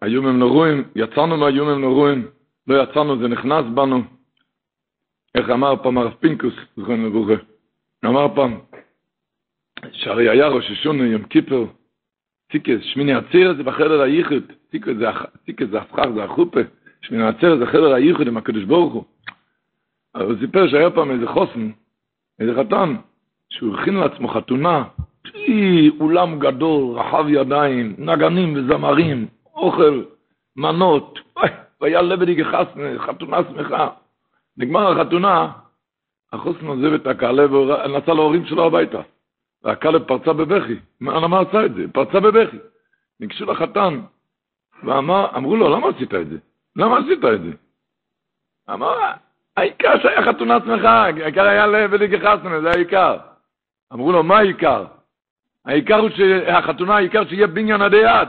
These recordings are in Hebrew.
עכשיו, איומים נורואים, יצאנו מהאיומים נורואים, לא יצאנו, זה נכנס בנו. איך אמר פעם הרב פינקוס, זכרנו לברכה, אמר פעם, שהרי היה ראש השונה, יום כיפר, טיקס, שמיני עציר זה בחדר הייחוד, טיקס זה, טיקס זה הפחר, זה החופה, שמיני עציר זה חדר הייחוד עם הקדוש ברוך הוא. אבל הוא סיפר שהיה פעם איזה חוסן, איזה חתן, שהוא הכין לעצמו חתונה, אולם גדול, רחב ידיים, נגנים וזמרים, אוכל, מנות, והיה לבדי חסנה, חתונה שמחה. נגמר החתונה, החוסן עוזב את הכלב ונסע להורים שלו הביתה. והכלב פרצה בבכי. מה, למה עשה את זה? פרצה בבכי. ניגשו לחתן, ואמרו לו, למה עשית את זה? למה עשית את זה? אמר, העיקר שהיה חתונה שמחה, העיקר היה לבדי חסנה, זה העיקר. אמרו לו, מה העיקר? העיקר הוא שהחתונה, העיקר שיהיה בניין עדי יד.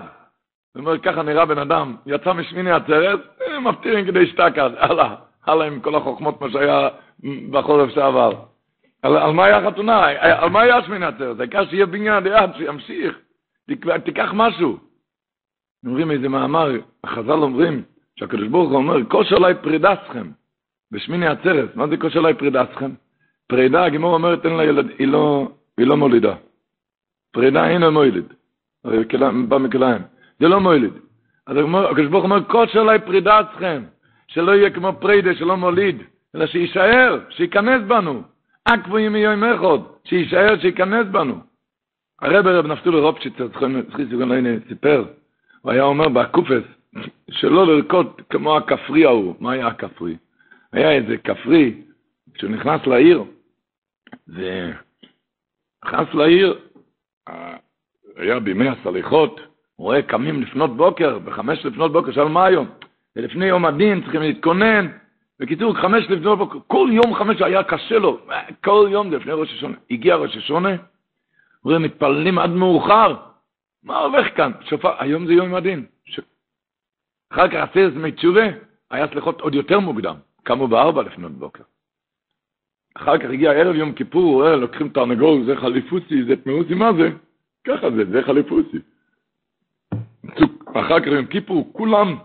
זאת אומרת, ככה נראה בן אדם, יצא משמיני עצרת, מפטירים כדי שתקד, הלאה, הלאה עם כל החוכמות מה שהיה בחורף שעבר. על, על מה היה החתונה? על מה היה שמיני עצרת? העיקר שיהיה בניין עדי יד, שימשיך, תיקח משהו. אומרים איזה מאמר, החז"ל אומרים, שהקדוש ברוך הוא אומר, כושר עליי פרידתכם, בשמיני עצרת. מה זה כושר עליי פרידתכם? פרידה, הגמור אומרת, אין לה ילד, היא לא, היא לא מולידה. פרידה אינו מויליד. הרי בא מכליים. זה לא מויליד. אז הקדוש ברוך אומר, כושר עליי פרידתכם, שלא יהיה כמו פרידה, שלא מוליד, אלא שיישאר, שייכנס בנו. עקבו ימי יום אחד, שיישאר, שייכנס בנו. הרב רב נפתולי רופשיצר, סיפר, הוא היה אומר בהקופס, שלא לרקוד כמו הכפרי ההוא. מה היה הכפרי? היה איזה כפרי, כשהוא נכנס לעיר, ונכנס לעיר, היה בימי הסליחות, רואה קמים לפנות בוקר, בחמש לפנות בוקר, שאל מה היום? ולפני יום הדין צריכים להתכונן. בקיצור, חמש לפנות בוקר, כל יום חמש היה קשה לו, כל יום לפני ראש השונה. הגיע ראש השונה, רואה מתפללים עד מאוחר. מה הולך כאן? שופר, היום זה יום הדין. ש... אחר כך עשה איזה תשובה, היה סליחות עוד יותר מוקדם, קמו בארבע לפנות בוקר. אחר כך הגיע ערב יום כיפור, הוא רואה, לוקחים תרנגול, זה חליפוסי, זה תמאוסי, מה זה? ככה זה, זה חליפוסי. אחר כך יום כיפור, כולם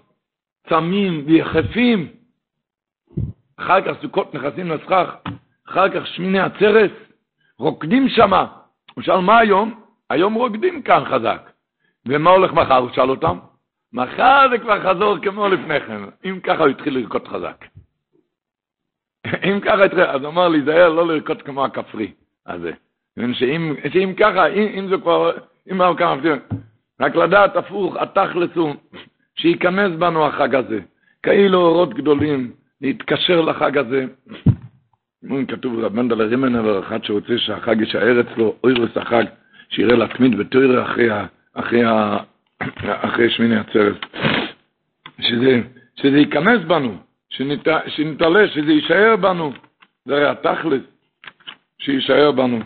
צמים ויחפים. אחר כך סוכות נכנסים לסכך, אחר כך שמיני עצרת, רוקדים שמה. הוא שאל, מה היום? היום רוקדים כאן חזק. ומה הולך מחר? הוא שאל אותם. מחר זה כבר חזור כמו לפני כן. אם ככה הוא התחיל לרקוד חזק. אם ככה התחיל, אז הוא אמר להיזהר לא לרקוד כמו הכפרי הזה. שאם, שאם ככה, אם, אם זה כבר, אם היה כמה מפתיעים, רק לדעת הפוך, התכלס הוא שייכנס בנו החג הזה. כאילו אורות גדולים, להתקשר לחג הזה. כתוב רב מנדל רימנר, אחד שרוצה שהחג יישאר אצלו, אוירס החג, שיראה להתמיד בתוירה אחרי, אחרי, אחרי שמיני עצרת. שזה, שזה ייכנס בנו, שנת, שנתעלה, שזה יישאר בנו. זה הרי התכלס, שיישאר בנו.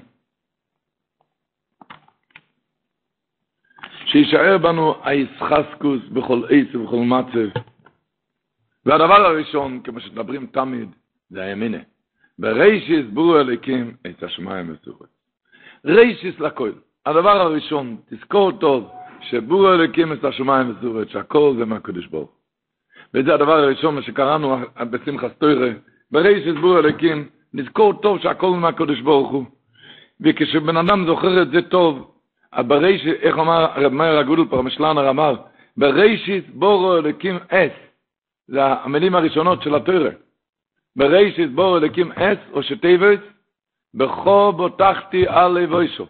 שיישאר בנו הישחסקוס בכל עץ ובכל מצב. והדבר הראשון, כמו שדברים תמיד, זה הימינה. ברישיס בורו אליקים את השמיים וסורת. רישיס לכל. הדבר הראשון, תזכור טוב, שבורו אליקים את השמיים וסורת, שהכל זה מהקדוש ברוך. וזה הדבר הראשון, שקראנו בשמחת תוירה, ברישיס בורו אליקים, נזכור טוב שהכל מהקדוש ברוך הוא. וכשבן אדם זוכר את זה טוב, בריש, איך אמר הרב מאיר הגודל פרמשלנר אמר, ברישיס בורו אלוקים אס, זה המילים הראשונות של התורה. ברישיס בורו אלוקים אס, או שטייבס, בכו בוטחתי על לבוישו.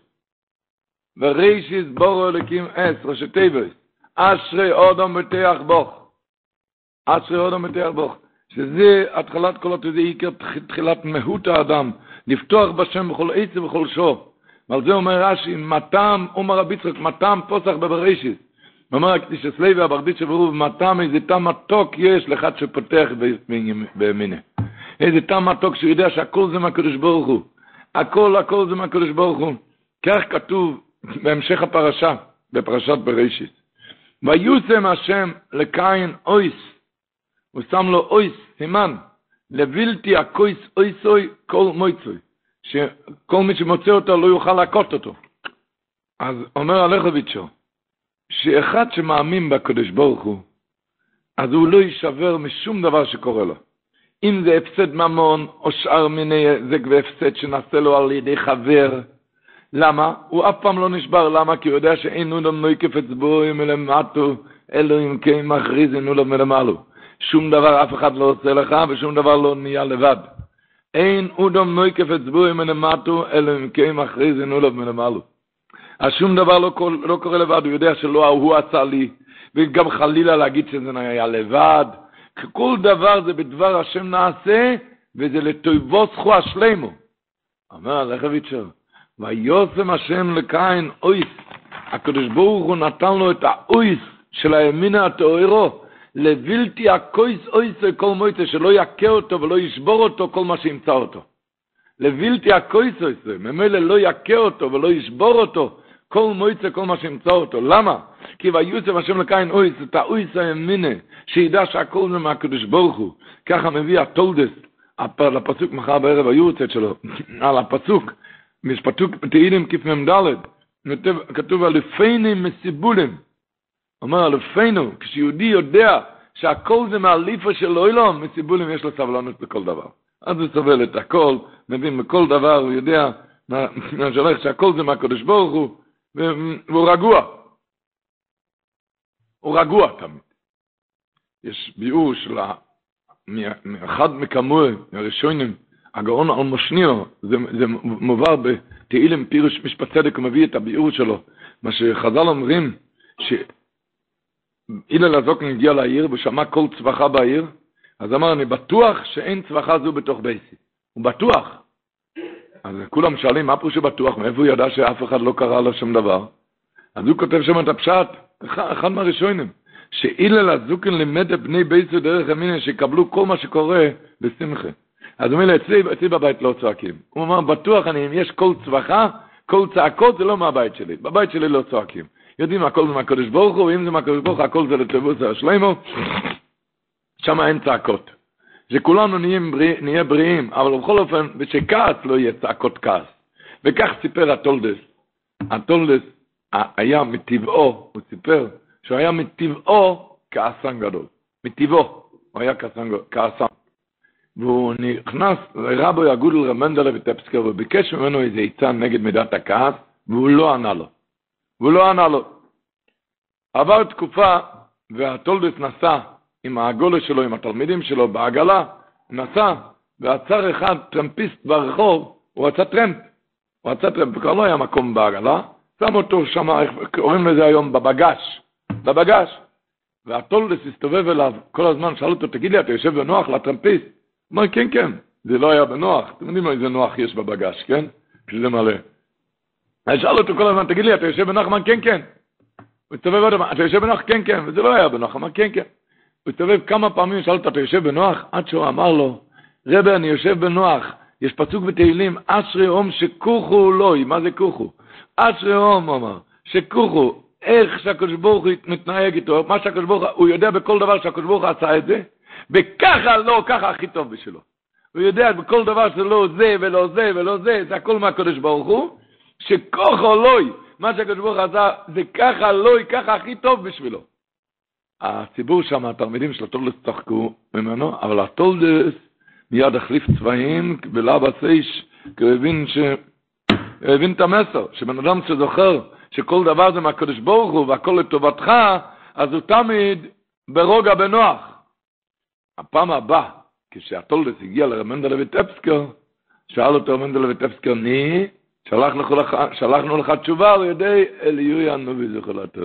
ברישיס בורו אלוקים אס, או שטייבס, אשרי אודום בטח בוך. אשרי אודום בטח בוך. שזה התחלת כל התודה, עיקר תחילת מהות האדם, לפתוח בשם בכל עצב ובכל שור. ועל זה אומר רש"י, מתם, אומר רבי יצחק, מתם פוסח בבראשית. אומר הקדיש אסלוי והברדיץ' שברוב, מתם איזה טעם מתוק יש לאחד שפותח בימינה. איזה טעם מתוק שהוא יודע שהכל זה מהקדוש ברוך הוא. הכל, הכל זה מהקדוש ברוך הוא. כך כתוב בהמשך הפרשה, בפרשת בראשית. ויוסם השם לקין אויס, הוא שם לו אויס, סימן, לבלתי הקויס אויסוי כל מויצוי, שכל מי שמוצא אותו לא יוכל להכות אותו. אז אומר הלכוביצ'ו, שאחד שמאמין בקדוש ברוך הוא, אז הוא לא יישבר משום דבר שקורה לו. אם זה הפסד ממון, או שאר מיני זק והפסד שנעשה לו על ידי חבר, למה? הוא אף פעם לא נשבר, למה? כי הוא יודע שאין הוא נויקף אצבעו מלמטו, אלו אם כן מכריז אין הוא לא מלמעלו. שום דבר אף אחד לא עושה לך, ושום דבר לא נהיה לבד. אין אודם נויקף אצבעו מלמטו, אלו אם כן מכריז הוא לא מלמעלו. אז שום דבר לא, לא קורה לבד, הוא יודע שלא הוא עשה לי, וגם חלילה להגיד שזה היה לבד. כל דבר זה בדבר השם נעשה, וזה לטויבו זכו השלמו. אומר הלכביצ'ר, ויוסם השם לקין אויס, הקדוש ברוך הוא נתן לו את האויס של הימינה הטהרו, לבלתי הקויס אויס כל מויצה, שלא יכה אותו ולא ישבור אותו כל מה שימצא אותו. לבלתי הקויס אויס, ממילא לא יכה אותו ולא ישבור אותו כל מויצה כל מה שימצא אותו. למה? כי ויוסם השם לקין אויס, את האויס הימינה, שידע שהכל זה מהקדוש ברוך הוא. ככה מביא התולדס, לפסוק מחר בערב היורצת שלו, על הפסוק, משפטוק תהילים כמ"ד, כתוב אלופינו מסיבולים. אומר אלופינו, כשיהודי יודע שהכל זה מהליפה של אוילום, מסיבולים יש לו סבלנות בכל דבר. אז הוא סובל את הכל, מבין בכל דבר, הוא יודע מה שהולך שהכל זה מהקדוש ברוך הוא, והוא רגוע. הוא רגוע תמיד. יש ביאור של אחד מכמוה, הראשונים, הגאון אלמושניו, זה, זה מובא בתהילים פירוש משפט צדק, הוא מביא את הביאור שלו, מה שחז"ל אומרים, שהילל הזוקן הגיע לעיר ושמע כל צווחה בעיר, אז אמר, אני בטוח שאין צווחה זו בתוך בייסי. הוא בטוח. אז כולם שואלים, מה פירוש בטוח? מאיפה הוא ידע שאף אחד לא קרא לו שום דבר? אז הוא כותב שם את הפשט, אחד, מהראשונים, שאילל הזוקן לימד את בני בייסו דרך המיניה, שיקבלו כל מה שקורה בשמחה. אז הוא אומר לי, אצלי, אצלי בבית לא צועקים. הוא אומר, בטוח אני, אם יש קול צווחה, קול צעקות זה לא מהבית שלי. בבית שלי לא צועקים. יודעים, הכל זה מהקדוש ברוך הוא, ואם זה מהקדוש ברוך הוא, הכל זה לטבוס השלימו, שם אין צעקות. שכולנו בריא, נהיה בריאים, אבל בכל אופן, ושכעס לא יהיה צעקות כעס. וכך סיפר הטולדס. התולדות היה מטבעו, הוא סיפר, שהוא היה מטבעו כעסן גדול. מטבעו, הוא היה כעסן. והוא נכנס לרבו הגדול ר' מנדלה ויטבסקר וביקש ממנו איזה עצה נגד מידת הכעס, והוא לא ענה לו. והוא לא ענה לו. עבר תקופה, והתולדות נסע עם העגלה שלו, עם התלמידים שלו, בעגלה, נסע, ועצר אחד טרמפיסט ברחוב, הוא רצה טרמפ. הוא רצה טרמפ, כבר לא היה מקום בעגלה, שם אותו שם, איך קוראים לזה היום, בבגש. בבגש. והטולדס הסתובב אליו כל הזמן, שאל אותו, תגיד לי, אתה יושב בנוח לטרמפיסט? הוא אמר, כן, כן, זה לא היה בנוח. אתם יודעים איזה נוח יש בבגש, כן? שזה מלא. אני שאל אותו כל הזמן, תגיד לי, אתה יושב בנוח? אמר, כן, כן. הוא הסתובב עוד אמר, אתה יושב בנוח? כן, כן. וזה לא היה בנוח, אמר, כן, כן. הוא הסתובב כמה פעמים, שאל אותו, אתה יושב בנוח? עד שהוא אמר לו, רבי, אני יושב בנוח. יש פסוק בתהילים, אשרי הום שכוחו אלוהי. מה זה כוחו? אשרי הום, הוא אמר, שכוחו, איך שהקדוש ברוך הוא מתנהג איתו, מה שהקדוש ברוך הוא, הוא יודע בכל דבר שהקדוש ברוך הוא עשה את זה, וככה לא, ככה הכי טוב בשבילו. הוא יודע בכל דבר שלא זה ולא זה ולא זה, זה הכל מהקדוש ברוך הוא, שכוחו לוי, מה שהקדוש ברוך עשה, זה ככה לוי, ככה הכי טוב בשבילו. הציבור שם, התלמידים של הטולדס צחקו ממנו, אבל הטולדס מיד החליף צבעים בלאו הסייש, כי הוא הבין ש... הוא הבין את המסר, שבן אדם שזוכר שכל דבר זה מהקדוש ברוך הוא והכל לטובתך, אז הוא תמיד ברוגע בנוח. הפעם הבאה, כשהטולדס הגיע לרמנדלה וטפסקר, שאל אותו רמנדלה וטפסקר, ני, שלחנו לך, תשובה על ידי אליהו הנובי זכרתו.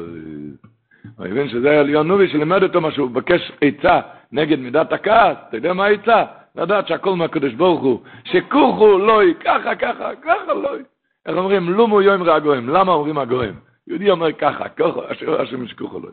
הוא הבין שזה היה ליאון נובי שלימד אותו משהו, הוא בקש עצה נגד מידת הכעס, אתה יודע מה העצה? לדעת שהכל מהקדוש ברוך הוא, שכוחו לוי, ככה, ככה, ככה לוי. איך אומרים? לומו יום רגוהם, למה אומרים הגוהם? יהודי אומר ככה, ככה, השם שכוחו לוי.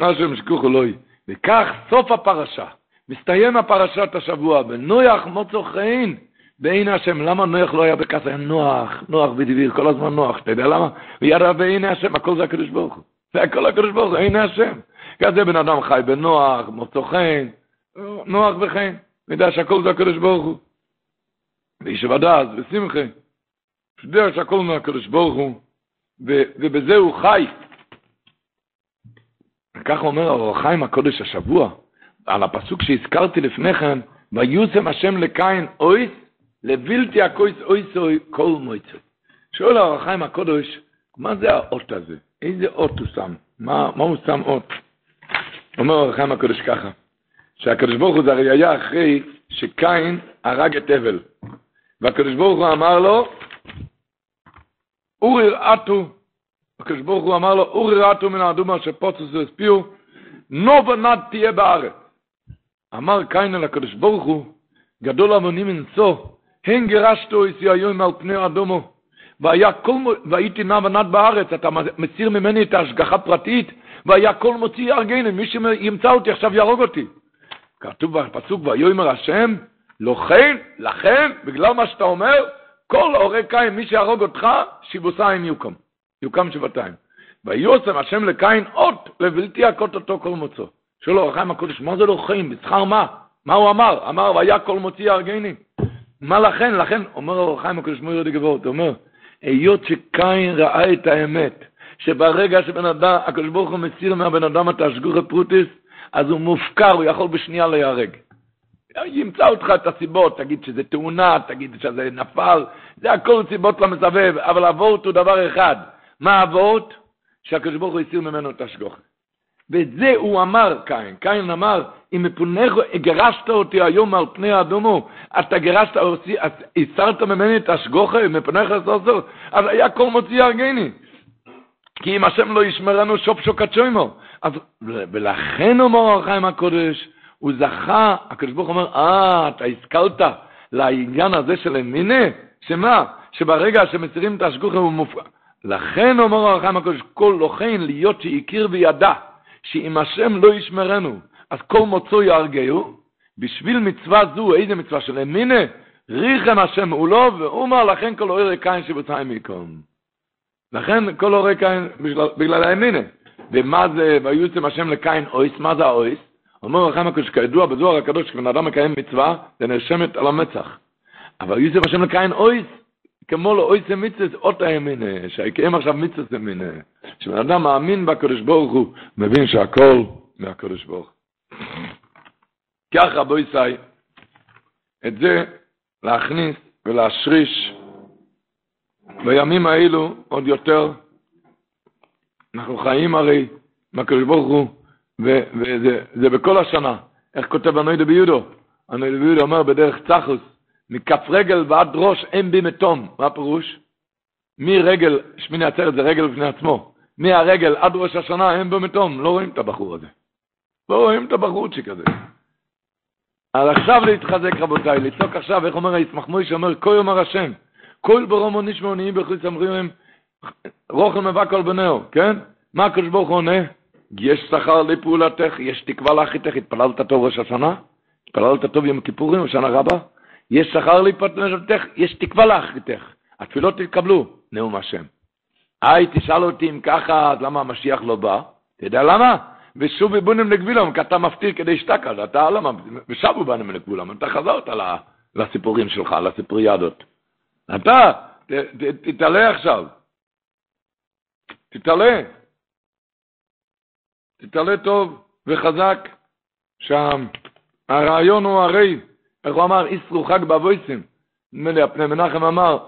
השם שכוחו לוי. וכך סוף הפרשה. מסתיים הפרשת השבוע, ונויח מוצו חיים בעין השם. למה נויח לא היה בכס? היה נוח, נוח בדביר, כל הזמן נוח. אתה יודע למה? וירא בעיני השם, הכל זה הקדוש ברוך הוא. זה הכל הקדוש ברוך הוא, עיני השם. כזה בן אדם חי בנוח, מוצו חיים, נוח וחיים. וידע שהכל זה הקדוש ברוך הוא. ואיש ודעת ושמחה. שיודע שהכל מהקדוש ברוך הוא, ובזה הוא חי. ככה אומר האור החיים הקודש השבוע, על הפסוק שהזכרתי לפני כן, ויוסם השם לקין אויס, לבלתי הקויס אויס אוי כל מויצו. שואל האור החיים הקודש, מה זה האות הזה? איזה אות הוא שם? מה, מה הוא שם אות? אומר האור החיים הקודש ככה, שהקדוש ברוך הוא זה הרי היה אחרי שקין הרג את הבל. והקדוש ברוך הוא אמר לו, אורי רעתו, הקדוש ברוך הוא אמר לו, אורי רעתו מן האדומה שפוצץ והספיעו, נו ונד תהיה בארץ. אמר קין אל הקדוש ברוך הוא, גדול המונים מנשוא, הן גירשתו איסי היום על פני האדומו, והיה כל, והייתי נע ונד בארץ, אתה מסיר ממני את ההשגחה פרטית, והיה כל מוציא יהרגני, מי שימצא אותי עכשיו יהרוג אותי. כתוב בפסוק, ויאמר השם, לכן, לכן, בגלל מה שאתה אומר, כל הורי קין, מי שיהרוג אותך, שיבוסיים יוקם. יוקם שבעתיים. ויוסם השם לקין אות, לבלתי הכות אותו כל מוצא. שואל לו החיים הקודש, מה זה לוחם? בשכר מה? מה הוא אמר? אמר, והיה כל מוציא יהרגני. מה לכן? לכן, אומר אור החיים הקודש מויר הוא אומר, היות שקין ראה את האמת, שברגע שבן אדם, הקדוש ברוך הוא מסיר מהבן אדם את השגוחי פרוטיס, אז הוא מופקר, הוא יכול בשנייה להיהרג. ימצא אותך את הסיבות, תגיד שזה תאונה, תגיד שזה נפל, זה הכל סיבות למסבב, אבל אבות הוא דבר אחד. מה אבות? שהקדוש ברוך הוא הסיר ממנו את השגוחה. ואת זה הוא אמר, קין. קין אמר, אם מפונך גרשת אותי היום על פני האדומו, אתה גרשת, הסרת ממני את השגוחה, מפונך לסוסר, אז היה כל מוציא הרגני. כי אם השם לא ישמרנו שופ שוקת שוימו. אז, ולכן אומר החיים הקודש, הוא זכה, הקדוש ברוך אומר, אה, אתה השכלת לעניין הזה של המינה, שמה? שברגע שמסירים את השגוחה הוא מופרע. לכן אומר הרחם הקודש, כל לוחן להיות שהכיר וידע, שאם השם לא ישמרנו, אז כל מוצאו יהרגהו, בשביל מצווה זו, איזה מצווה של המינה, ריחם השם הוא לא, והוא אומר, לכן כל אורי קין שבוצעים מקום. לכן כל אורי קין, בגלל, האמינה. ומה זה, ויוצם השם לקין אויס, מה זה האויס? אומר רחם הקודש, כידוע בזוהר הקדוש, כשבן אדם מקיים מצווה, זה נרשמת על המצח. אבל יוסף השם לקין אויס, כמו לא אויס המצווה, אות הימינה, שיקיים עכשיו מצווה המינה. כשבן אדם מאמין בקדוש ברוך הוא, מבין שהכל מהקדוש ברוך כך רבו ישי, את זה להכניס ולהשריש בימים האלו עוד יותר. אנחנו חיים הרי מהקדוש ברוך הוא וזה בכל השנה. איך כותב הנוידו ביודו? הנוידו ביודו אומר בדרך צחוס, מכף רגל ועד ראש אין בי מתום. מה הפירוש? מרגל, שמיני עצרת זה רגל בפני עצמו. מהרגל עד ראש השנה אין בו מתום. לא רואים את הבחור הזה. לא רואים את הבחורצ'יק הזה. אז עכשיו להתחזק רבותיי, לצעוק עכשיו, איך אומר הישמח מוישה, אומר, כה יאמר השם, כל ברומו נשמעו נהיים בחוץ אמרים, רוחל מבק על בנהו, כן? מה הקדוש ברוך הוא עונה? יש שכר לפעולתך, יש תקווה לאחיתך, התפללת טוב ראש השנה? התפללת טוב יום כיפורים, שנה רבה? יש שכר לפעולתך, יש תקווה לאחיתך. התפילות תתקבלו, נאום השם. היי, תשאל אותי אם ככה, אז למה המשיח לא בא? אתה יודע למה? ושוב בונים לגבילם, כי אתה מפתיר כדי שתקה, אתה למה? ושבו בנים לגבילם, אתה חזרת לסיפורים שלך, לסיפוריאדות. אתה, תתעלה עכשיו. תתעלה. תתעלה טוב וחזק שם. הרעיון הוא הרי, איך הוא אמר, איסרו חג באבויסים. נדמה לי, הפני מנחם אמר,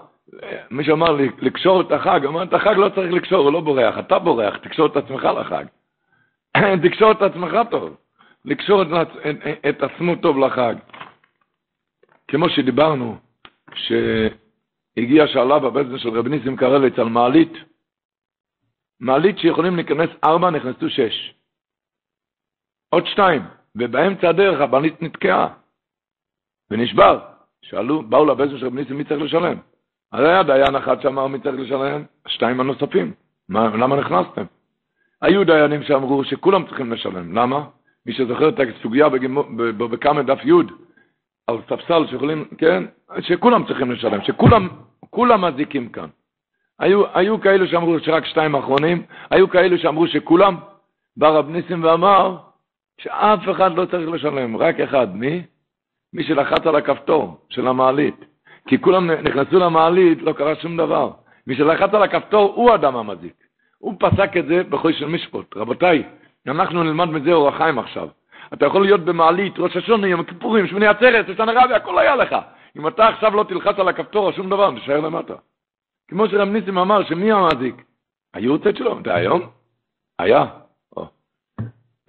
מי שאמר לי, לקשור את החג, אמר, את החג לא צריך לקשור, הוא לא בורח, אתה בורח, תקשור את עצמך לחג. תקשור את עצמך טוב, לקשור את, את, את עצמו טוב לחג. כמו שדיברנו, שהגיע שאלה בבזן של רב ניסים קרליץ על מעלית, מעלית שיכולים להיכנס ארבע, נכנסו שש. עוד שתיים, ובאמצע הדרך המעלית נתקעה, ונשבר. שאלו, באו לבזר של רב ניסים, מי צריך לשלם? הרי היה דיין אחד שאמר מי צריך לשלם, השתיים הנוספים. מה, למה נכנסתם? היו דיינים שאמרו שכולם צריכים לשלם. למה? מי שזוכר את הסוגיה בקמא דף י' על ספסל שיכולים, כן? שכולם צריכים לשלם, שכולם כולם מזיקים כאן. היו, היו כאלו שאמרו שרק שתיים אחרונים, היו כאלו שאמרו שכולם. בא רב ניסים ואמר שאף אחד לא צריך לשלם, רק אחד. מי? מי שלחץ על הכפתור של המעלית. כי כולם נכנסו למעלית, לא קרה שום דבר. מי שלחץ על הכפתור הוא אדם המזיק. הוא פסק את זה בחוי של משפוט. רבותיי, אנחנו נלמד מזה אור החיים עכשיו. אתה יכול להיות במעלית, ראש השונה, יום הכיפורים, שמוני עצרת, שושנה רבי, הכל היה לך. אם אתה עכשיו לא תלחץ על הכפתור, שום דבר, נשאר למטה. כמו שרב ניסים אמר, שמי המזיק? היורצת שלו, זה היום? היה.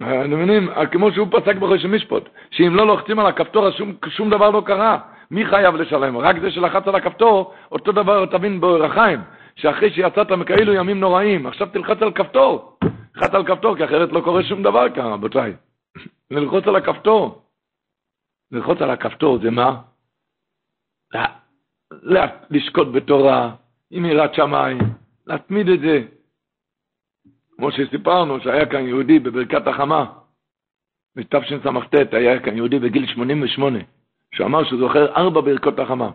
אתם מבינים? כמו שהוא פסק בחוי של משפוט, שאם לא לוחצים על הכפתור, שום, שום דבר לא קרה. מי חייב לשלם? רק זה שלחץ על הכפתור, אותו דבר תבין באורחיים, שאחרי שיצאת מכאלו ימים נוראים, עכשיו תלחץ על כפתור. לחץ על כפתור, כי אחרת לא קורה שום דבר כאן, רבותיי. ללחוץ על הכפתור. ללחוץ על הכפתור זה מה? לשקוט בתורה, עם יראת שמיים, להתמיד את זה. כמו שסיפרנו, שהיה כאן יהודי בברכת החמה, בתשס"ט, היה כאן יהודי בגיל 88, שאמר שהוא זוכר ארבע ברכות החמה.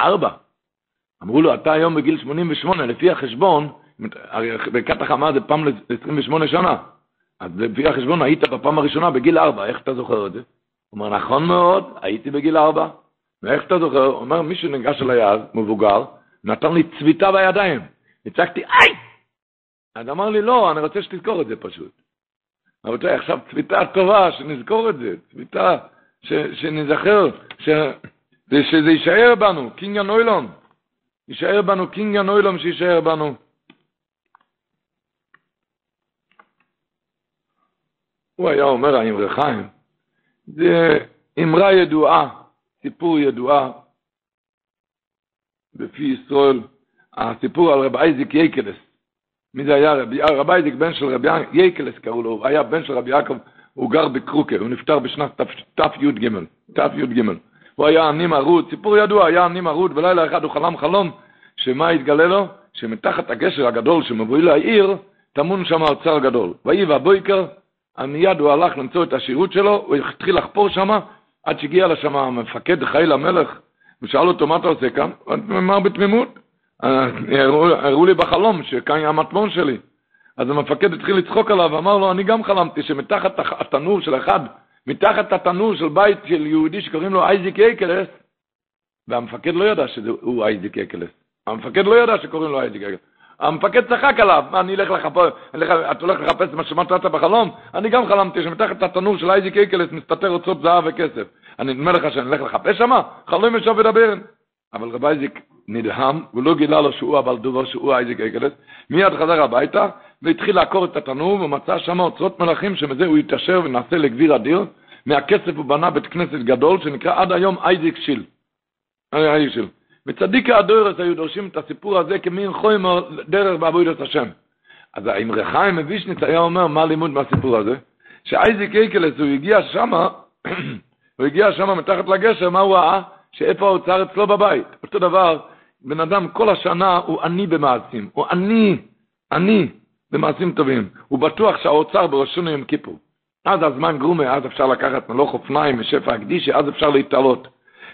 ארבע. אמרו לו, אתה היום בגיל 88, לפי החשבון, ברכת החמה זה פעם ל-28 שנה. אז לפי החשבון היית בפעם הראשונה בגיל ארבע, איך אתה זוכר את זה? הוא אומר, נכון מאוד, הייתי בגיל ארבע. ואיך אתה זוכר? הוא אומר, מי שניגש אליי אז, מבוגר, נתן לי צביטה בידיים. הצגתי, איי! אז אמר לי, לא, אני רוצה שתזכור את זה פשוט. רבותיי, עכשיו צביטה טובה, שנזכור את זה, צביטה, ש, שנזכר, שזה יישאר בנו, קנין עולם. יישאר בנו קנין עולם שיישאר בנו. הוא היה אומר, האמרי חיים, זה אמרה ידועה, סיפור ידועה בפי ישראל, הסיפור על רבי אייזיק יקלס. מי זה היה? רבי, רבי אייזיק בן של רבי יקלס קראו לו, היה בן של רבי יעקב, הוא גר בקרוקר, הוא נפטר בשנת תי"ג, תי"ג. הוא היה עני מרוד, סיפור ידוע, היה עני מרוד, ולילה אחד הוא חלם חלום, שמה התגלה לו? שמתחת הגשר הגדול שמבואי לעיר, טמון שם האוצר גדול. ויהי והבויקר, מיד הוא הלך למצוא את השירות שלו, הוא התחיל לחפור שם, עד שהגיע לשם המפקד חיל המלך, ושאל אותו, מה אתה עושה כאן? הוא אמר בתמימות. הראו לי בחלום שכאן המטמון שלי. אז המפקד התחיל לצחוק עליו, ואמר לו, אני גם חלמתי שמתחת התנור של אחד, מתחת התנור של בית של יהודי שקוראים לו אייזיק אייקלס, והמפקד לא ידע שהוא אייזיק אייקלס. המפקד לא ידע שקוראים לו אייזיק אייקלס. המפקד צחק עליו, אני אלך לחפש, אתה הולך לחפש מה שמצאת בחלום? אני גם חלמתי שמתחת התנור של אייזיק אייקלס מסתתר אוצרות זהב וכסף. אני נדמה לך שאני אלך לחפש שמה? חלומות שווא ידברו. אבל רב אייזיק נדהם, הוא לא גילה לו שהוא אבל דובר שהוא אייזיק אייקלס, מיד חזר הביתה והתחיל לעקור את התנור ומצא שם אוצרות מלכים שמזה הוא יתעשר ונעשה לגביר אדיר. מהכסף הוא בנה בית כנסת גדול שנקרא עד היום אייזיק שיל. אייזיק שיל. וצדיקי הדוירס היו דורשים את הסיפור הזה כמין חומר דרך בעבודת השם. אז האמרי חיים מווישניץ היה אומר מה לימוד מהסיפור הזה? שאייזיק אייקלס הוא הגיע שמה, הוא הגיע שמה מתחת לגשר, מה הוא ראה? שאיפה האוצר אצלו בבית. אותו דבר, בן אדם כל השנה הוא עני במעשים, הוא עני, עני במעשים טובים. הוא בטוח שהאוצר בראשונו יום כיפור. אז הזמן גרומה, אז אפשר לקחת מלוך אופניים משפע הקדישי, אז אפשר להתעלות.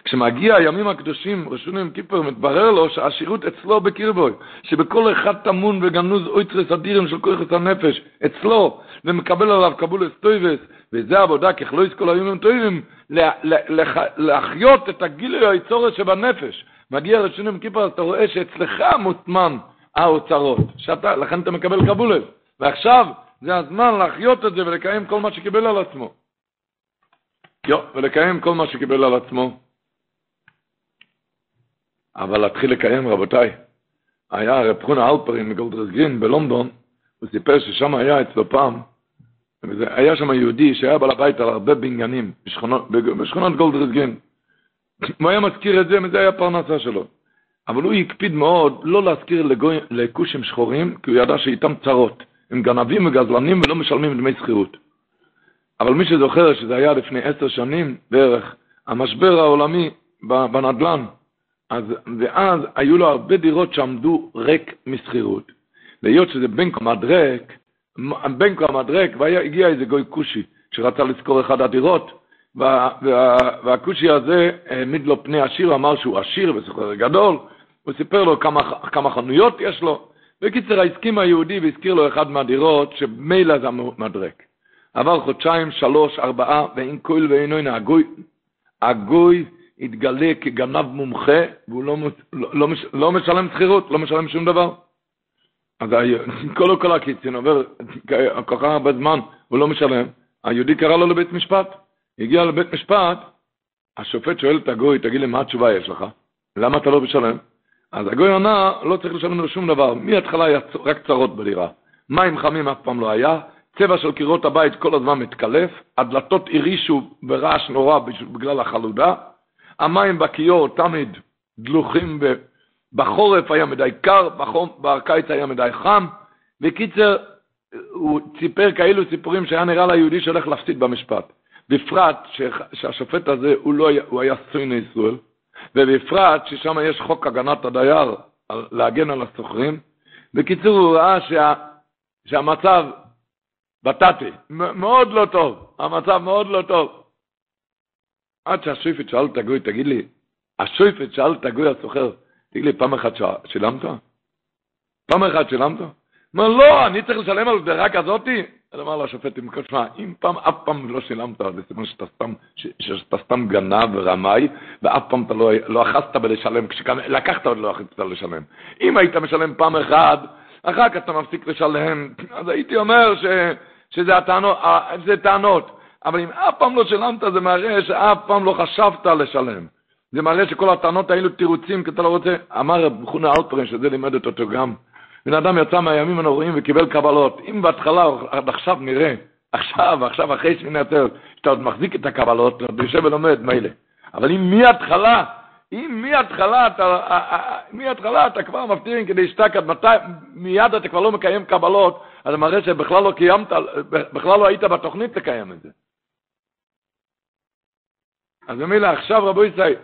כשמגיע הימים הקדושים, ראשון יום כיפור, מתברר לו שהשירות אצלו בקרבוי, שבכל אחד טמון וגנוז אויצרס אדירים של כוחס הנפש, אצלו, ומקבל עליו קבולס טויבס, וזה עבודה ככלויס כל הימים טובים, להחיות את הגילוי היצורת שבנפש. מגיע ראשון יום כיפור, אתה רואה שאצלך מוטמן האוצרות, שאתה, לכן אתה מקבל קבולס. ועכשיו זה הזמן להחיות את זה ולקיים כל מה שקיבל על עצמו. יו, ולקיים כל מה שקיבל על עצמו. אבל להתחיל לקיים, רבותיי. היה רב חונה אלפרין מגולדרסגין בלונדון, הוא סיפר ששם היה אצלו פעם, היה שם יהודי שהיה בעל הבית על הרבה בניינים בשכונות, בשכונות גולדרסגין. הוא היה מזכיר את זה, וזה היה פרנסה שלו. אבל הוא הקפיד מאוד לא להזכיר לכושים שחורים, כי הוא ידע שאיתם צרות. הם גנבים וגזלנים ולא משלמים דמי שכירות. אבל מי שזוכר שזה היה לפני עשר שנים בערך, המשבר העולמי בנדל"ן, אז, ואז היו לו הרבה דירות שעמדו ריק משכירות. והיות שזה בין קומת ריק, בין קומת ריק, והגיע איזה גוי כושי שרצה לשכור אחד הדירות, והכושי הזה העמיד לו פני עשיר, אמר שהוא עשיר וסוחר גדול, הוא סיפר לו כמה, כמה חנויות יש לו. בקיצר, הסכים היהודי והזכיר לו אחד מהדירות שמילא זה מדרק. עבר חודשיים, שלוש, ארבעה, ואין כהל ואין עין, הגוי, הגוי התגלה כגנב מומחה, והוא לא, לא, לא, לא משלם שכירות, לא משלם שום דבר. אז כל כל הקיצין עובר כל כך הרבה זמן, הוא לא משלם. היהודי קרא לו לבית משפט. הגיע לבית משפט, השופט שואל את הגוי, תגיד לי, מה התשובה יש לך? למה אתה לא משלם? אז הגוי ענה, לא צריך לשלם לו שום דבר. מההתחלה היה רק צרות בדירה. מים חמים אף פעם לא היה, צבע של קירות הבית כל הזמן מתקלף, הדלתות הרעישו ברעש נורא בגלל החלודה, המים בכיור תמיד דלוחים. בחורף היה מדי קר, בחום, בקיץ היה מדי חם. בקיצר, הוא סיפר כאלו סיפורים שהיה נראה ליהודי שהולך להפסיד במשפט. בפרט שהשופט הזה הוא, לא הוא היה סויני ישראל, ובפרט ששם יש חוק הגנת הדייר להגן על השוכרים. בקיצור, הוא ראה שה, שהמצב בטאטי מאוד לא טוב, המצב מאוד לא טוב. עד שהשופט שאל את הגוי, תגיד לי, השופט שאל את הגוי הסוחר, תגיד לי, פעם אחת שילמת? פעם אחת שילמת? אומר, לא, אני צריך לשלם על דירה כזאתי? אז אמר לו השופט, אם שמע, אם פעם, אף פעם לא שילמת, זה סימן שאתה סתם, שאתה סתם גנב ורמאי, ואף פעם אתה לא, לא אחזת בלשלם, כשלקחת עוד לא אחזת לשלם. אם היית משלם פעם אחת, אחר כך אתה מפסיק לשלם, אז הייתי אומר ש, שזה הטענות, זה טענות. אבל אם אף פעם לא שילמת, זה מראה שאף פעם לא חשבת לשלם. זה מראה שכל הטענות האלו תירוצים, כי אתה לא רוצה, אמר רב חונה אלפרין, שזה לימד אותו גם, בן אדם יצא מהימים הנוראים וקיבל קבלות. אם בהתחלה, עד עכשיו נראה, עכשיו, עכשיו אחרי שמיני עצרת, שאתה עוד מחזיק את הקבלות, אתה יושב ולומד, מילא. אבל אם מההתחלה, אם מההתחלה אתה, אתה כבר מפטיר כדי שתקד, מתי, מיד אתה כבר לא מקיים קבלות, אז מראה שבכלל לא קיימת, בכלל לא היית בתוכנית לקיים את זה. אז במילה, עכשיו רבו ישראל,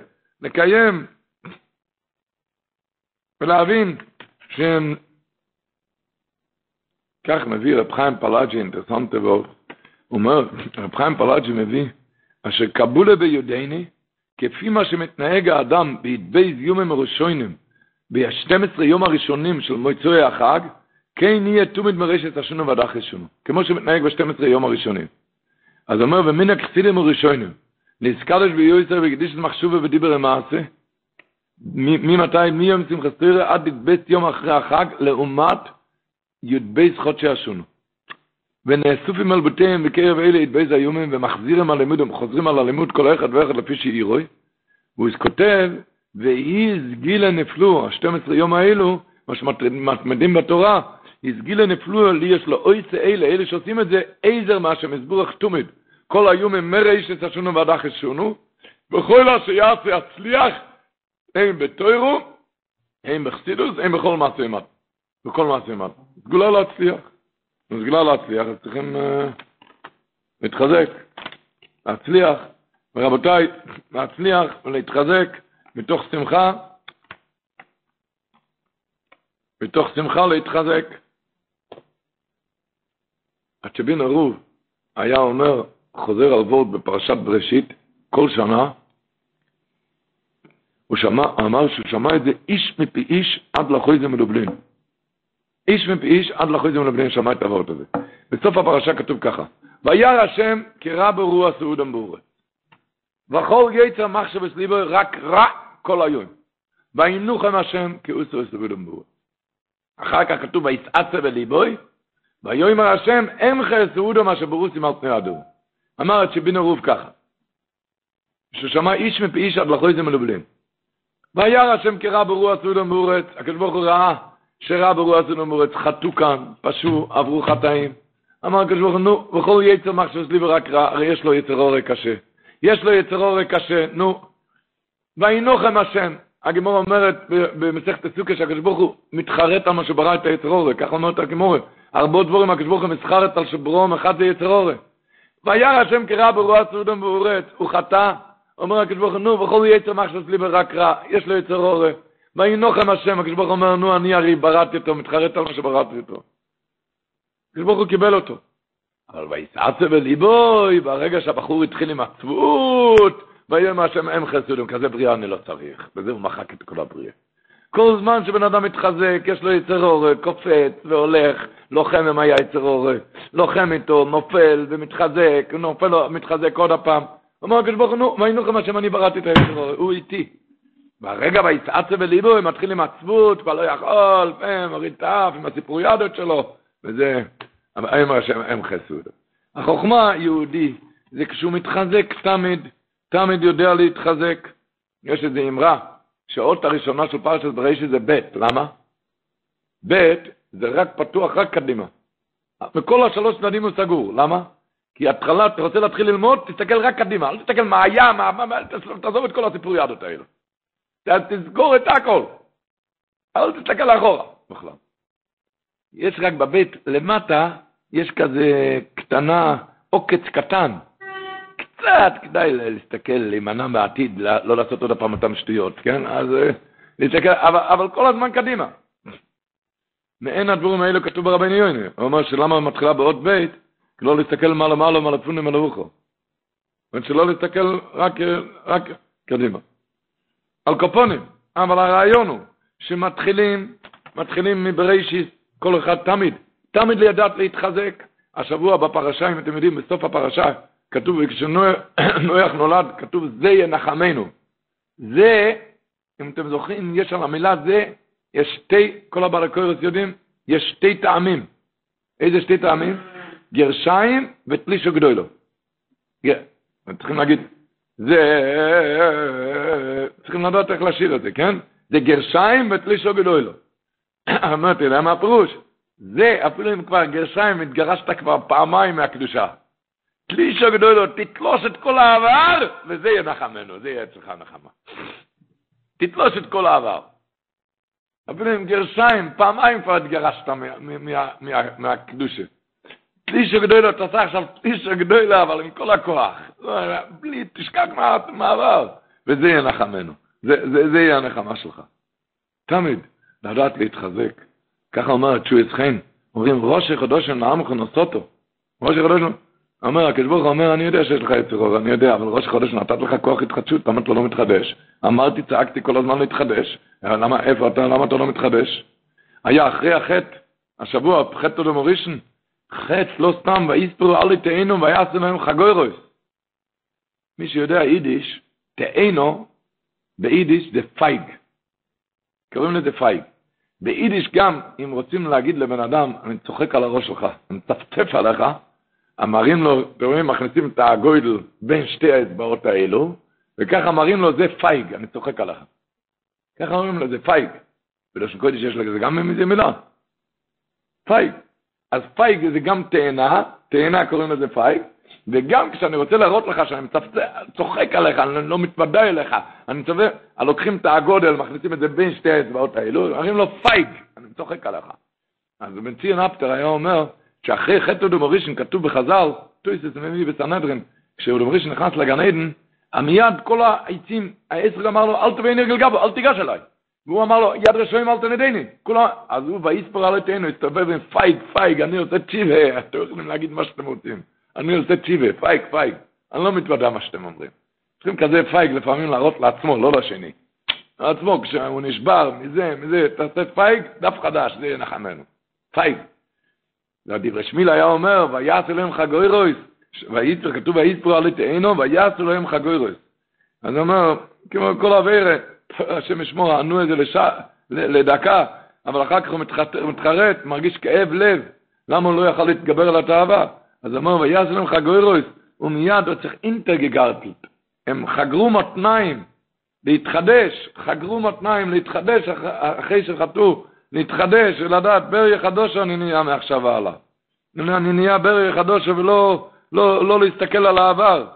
לקיים ולהבין שהם כך מביא רב חיים פלאג'י, אינטרסנטי מאוד, הוא אומר, רב חיים פלאג'י מביא, אשר קבולה ביודעני, כפי מה שמתנהג האדם בהתבייז יומים הראשונים, ב-12 יום הראשונים של מועצוי החג, כן יהיה תומד מרשת השונו ועד אחרי שונו, כמו שמתנהג ב-12 יום הראשונים. אז אומר, ומן הכסילים הראשונים, נזכרש ביועצר וקדיש את מחשובה ודיבר למעשה, ממתי, מיום שמחת תראה עד בית יום אחרי החג, לעומת י"ב חודשי השונו. ונאסופים על בתיהם בקרב אלה י"ב היומים ומחזירים על לימוד, הם חוזרים על הלימוד כל אחד ואחד לפי שאירוי. והוא כותב, והיא סגילה נפלו, ה-12 יום האלו, מה שמתמדים בתורה, הסגילה נפלו, לי יש לו אוי אלה, אלה שעושים את זה, עזר מה שמסבורך תומד. כל היומים מרעיש את השונו ועד אחרי שונו, בכל אשר יעשה יצליח, הם בתוירו, הם בחסידוס, הם בכל מעשה ימת. בכל מעשה ימת. סגולה להצליח. סגולה להצליח, אז צריכים uh, להתחזק, להצליח. ורבותיי, להצליח ולהתחזק מתוך שמחה, מתוך שמחה להתחזק. הצ'בין ערוב היה אומר, חוזר על וורד בפרשת בראשית, כל שנה, הוא שמע, אמר שהוא שמע את זה איש מפי איש עד לחוי זה מדובלין. איש מפיש עד לחוזים לבני שמע את הוורט הזה. בסוף הפרשה כתוב ככה, וירא השם כי רע ברוע סעוד המבורא. וכל יצר מחשב וסליבו רק רע כל היום. וינוח עם השם כי אוסו וסעוד המבורא. אחר כך כתוב ויצעצה בליבוי, ויאמר השם אין לך סעוד המה שברוסים על פני אדום. אמר את שבין הרוב ככה, ששמע איש מפיש עד לחוזים לבני. וירא השם כי רע ברוע סעוד המבורא, הקדוש ברוך הוא ראה ברוע סעודו באורץ, חטאו כאן, פשעו, עברו חטאים. אמר הקדוש ברוך הוא, נו, וכל יצר מחשב לי ורק רע, הרי יש לו יצר עורק קשה. יש לו יצר עורק קשה, נו. וינוחם השם, הגמור אומרת במסכת הסוכה שהקדוש ברוך הוא מתחרט על מה שברא את היצר אורה, ככה אומרת הגמור. הרבה דבורים הקדוש ברוך הוא מסחרט על שברום אחד זה יצר אורה. וירא השם קרא ברוע סעודם ואורץ, הוא חטא, אומר הקדוש ברוך הוא, נו, בכל יצר מחשב לי ברק רע, יש לו יצר אורה. וינוחם השם, הקדוש ברוך הוא אומר, נו, אני הרי בראתי אותו, מתחרט על מה שבראתי אותו. הקדוש ברוך הוא קיבל אותו. אבל ויסעצה בליבוי, ברגע שהבחור התחיל עם הצבעות, ויאמר השם אם חסודים, כזה בריאה אני לא צריך. בזה הוא מחק את כל הבריאה. כל זמן שבן אדם מתחזק, יש לו יצר אורה, קופץ והולך, לוחם עם היצר אורה, לוחם איתו, נופל ומתחזק, נופל, מתחזק עוד הפעם. אומר הקדוש ברוך הוא, נו, וינו לכם השם אני בראתי את היצר אורה, הוא איתי. ברגע ויצעצה בליבו, הם מתחילים עם עצבות, כבר לא יכול, הם מוריד את האף עם הסיפוריאדות שלו, וזה, הם השם, הם חסוד. החוכמה היהודי, זה כשהוא מתחזק תמיד, תמיד יודע להתחזק. יש איזו אמרה, שהאות הראשונה של פרשת בראשית זה ב', למה? ב' זה רק פתוח, רק קדימה. מכל השלוש צדדים הוא סגור, למה? כי התחלה, אתה רוצה להתחיל ללמוד, תסתכל רק קדימה, אל תסתכל מה היה, מה, מה, תעזוב את כל הסיפוריאדות האלה. תסגור את הכל. אל תסתכל אחורה בכלל. יש רק בבית למטה, יש כזה קטנה, עוקץ קטן. קצת כדאי להסתכל, להימנע בעתיד, לא לעשות עוד פעם אותן שטויות, כן? אז אה, להסתכל, אבל, אבל כל הזמן קדימה. מעין הדבורים האלו כתוב ברבני יוני. הוא אומר שלמה מתחילה בעוד בית, לא להסתכל מעלה מעלה מעלה פונים על הרוחו. זאת אומרת שלא להסתכל רק, רק קדימה. על קופונים, אבל הרעיון הוא שמתחילים, מתחילים מבראשית, כל אחד תמיד, תמיד לידעת להתחזק. השבוע בפרשה, אם אתם יודעים, בסוף הפרשה, כתוב, כשנוח נולד, כתוב, זה ינחמנו. זה, אם אתם זוכרים, יש על המילה זה, יש שתי, כל הבלקוירוס יודעים, יש שתי טעמים. איזה שתי טעמים? גרשיים ותלישו גדולו. צריכים להגיד, זה, צריכים לדעת איך לשיר את זה, כן? זה גרשיים ותלישו גדולו. אמרתי, למה הפירוש? זה, אפילו אם כבר גרשיים, התגרשת כבר פעמיים מהקדושה. תלישו גדולו, תתלוש את כל העבר, וזה יהיה נחמנו, זה יהיה אצלך נחמה. תתלוש את כל העבר. אפילו עם גרשיים, פעמיים כבר התגרשת מהקדושה. פלישה גדולה, אתה עושה עכשיו פלישה גדולה, אבל עם כל הכוח. בלי, תשכח מהעבר. וזה יהיה נחמנו. זה, זה, זה יהיה הנחמה שלך. תמיד, לדעת להתחזק. ככה אומר תשועץ חן. אומרים, ראש חודש נעמך נוסוטו. ראש חודש אומר, הקדוש ברוך הוא אומר, אני יודע שיש לך יצר אני יודע, אבל ראש חודש נתת לך כוח התחדשות, למה אתה לא מתחדש? אמרתי, צעקתי כל הזמן להתחדש. למה, איפה אתה, למה אתה לא מתחדש? היה אחרי החטא, השבוע, חטא דמורישן, חץ לא סתם, ויתפרו עלה תאנה ויעשו להם חגורות. מי שיודע יידיש, תאנה, ביידיש זה פייג. קוראים לזה פייג. ביידיש גם, אם רוצים להגיד לבן אדם, אני צוחק על הראש שלך, אני מצפצף עליך, אמרים לו, אתם רואים, מכניסים את האגודל בין שתי האצבעות האלו, וככה מראים לו, זה פייג, אני צוחק עליך. ככה אומרים לו, זה פייג. בלשון קודש יש לזה גם איזה מילה. פייג. אז פייג זה גם תאנה, תאנה קוראים לזה פייג, וגם כשאני רוצה להראות לך שאני צוחק עליך, אני לא מתוודע אליך, אני צובע, לוקחים את הגודל, מכניסים את זה בין שתי האצבעות האלו, אומרים לו פייג, אני צוחק עליך. אז בן ציון אפטר היה אומר, שאחרי חטא דומורישן כתוב בחז"ל, טויסס מביא בסנהדרין, כשאודומורישן נכנס לגן עדן, מיד כל העצים, העשר אמר לו, אל תביא נרגל גבו, אל תיגש אליי. והוא אמר לו, יד רשועים אל תנדני. כולם, אז הוא ויספר על עלינו, הסתובב עם פייג, פייג, אני עושה צ'יבה, אתם יכולים להגיד מה שאתם רוצים. אני עושה צ'יבה, פייג, פייג. אני לא מתוודע מה שאתם אומרים. צריכים כזה פייג לפעמים להראות לעצמו, לא לשני. לעצמו, כשהוא נשבר מזה, מזה, תעשה פייג, דף חדש, זה יהיה נחמנו. פייג. והדברי שמיל היה אומר, ויעש אלוהים חגוירויס, וייצר, כתוב ויספר על עלינו, ויעש אלוהים חגוירויס. אז הוא אומר, כמו כל אווירת, השם ישמור, ענו את זה לש... לדקה, אבל אחר כך הוא מתחרט, מרגיש כאב לב, למה הוא לא יכול להתגבר על התאווה? אז אמר, ויעש להם חגוירויס, ומיד הוא צריך אינטרגגרטית. הם חגרו מתניים להתחדש, חגרו מתניים להתחדש אחרי שחטאו, להתחדש ולדעת, ברי חדושו אני נהיה מעכשיו והלאה. אני נהיה ברי חדושו ולא לא, לא להסתכל על העבר.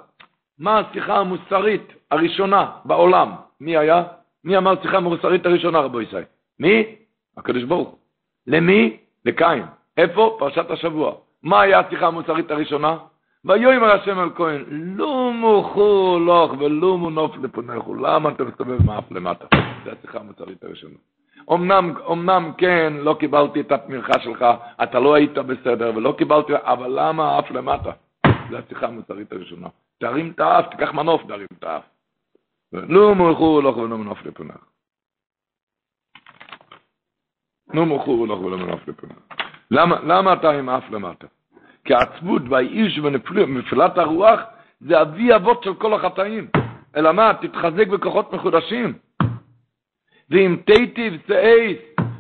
מה השיחה המוסרית הראשונה בעולם? מי היה? מי אמר שיחה מוסרית הראשונה, רבו ישראל? מי? הקדוש ברוך הוא. למי? לקין. איפה? פרשת השבוע. מה היה השיחה המוסרית הראשונה? ויאמר השם אל כהן, לא מוכו לך ולא מונוף לפונכו. למה אתה מסתובב מאף למטה? זו השיחה המוסרית הראשונה. אמנם, אמנם כן, לא קיבלתי את התמיכה שלך, אתה לא היית בסדר ולא קיבלתי, אבל למה אף למטה? זו השיחה המוסרית הראשונה. תרים את האף, תיקח מנוף, תרים את האף. לא מוכו לך ולא מונוף לפונך. לא מוכו לך ולא מונוף לפונך. למה, למה אתה עם אף למטה? כי העצבות והאיש ונפילת הרוח זה אבי אבות של כל החטאים. אלא מה? תתחזק בכוחות מחודשים. ואם תיטיב צאייס,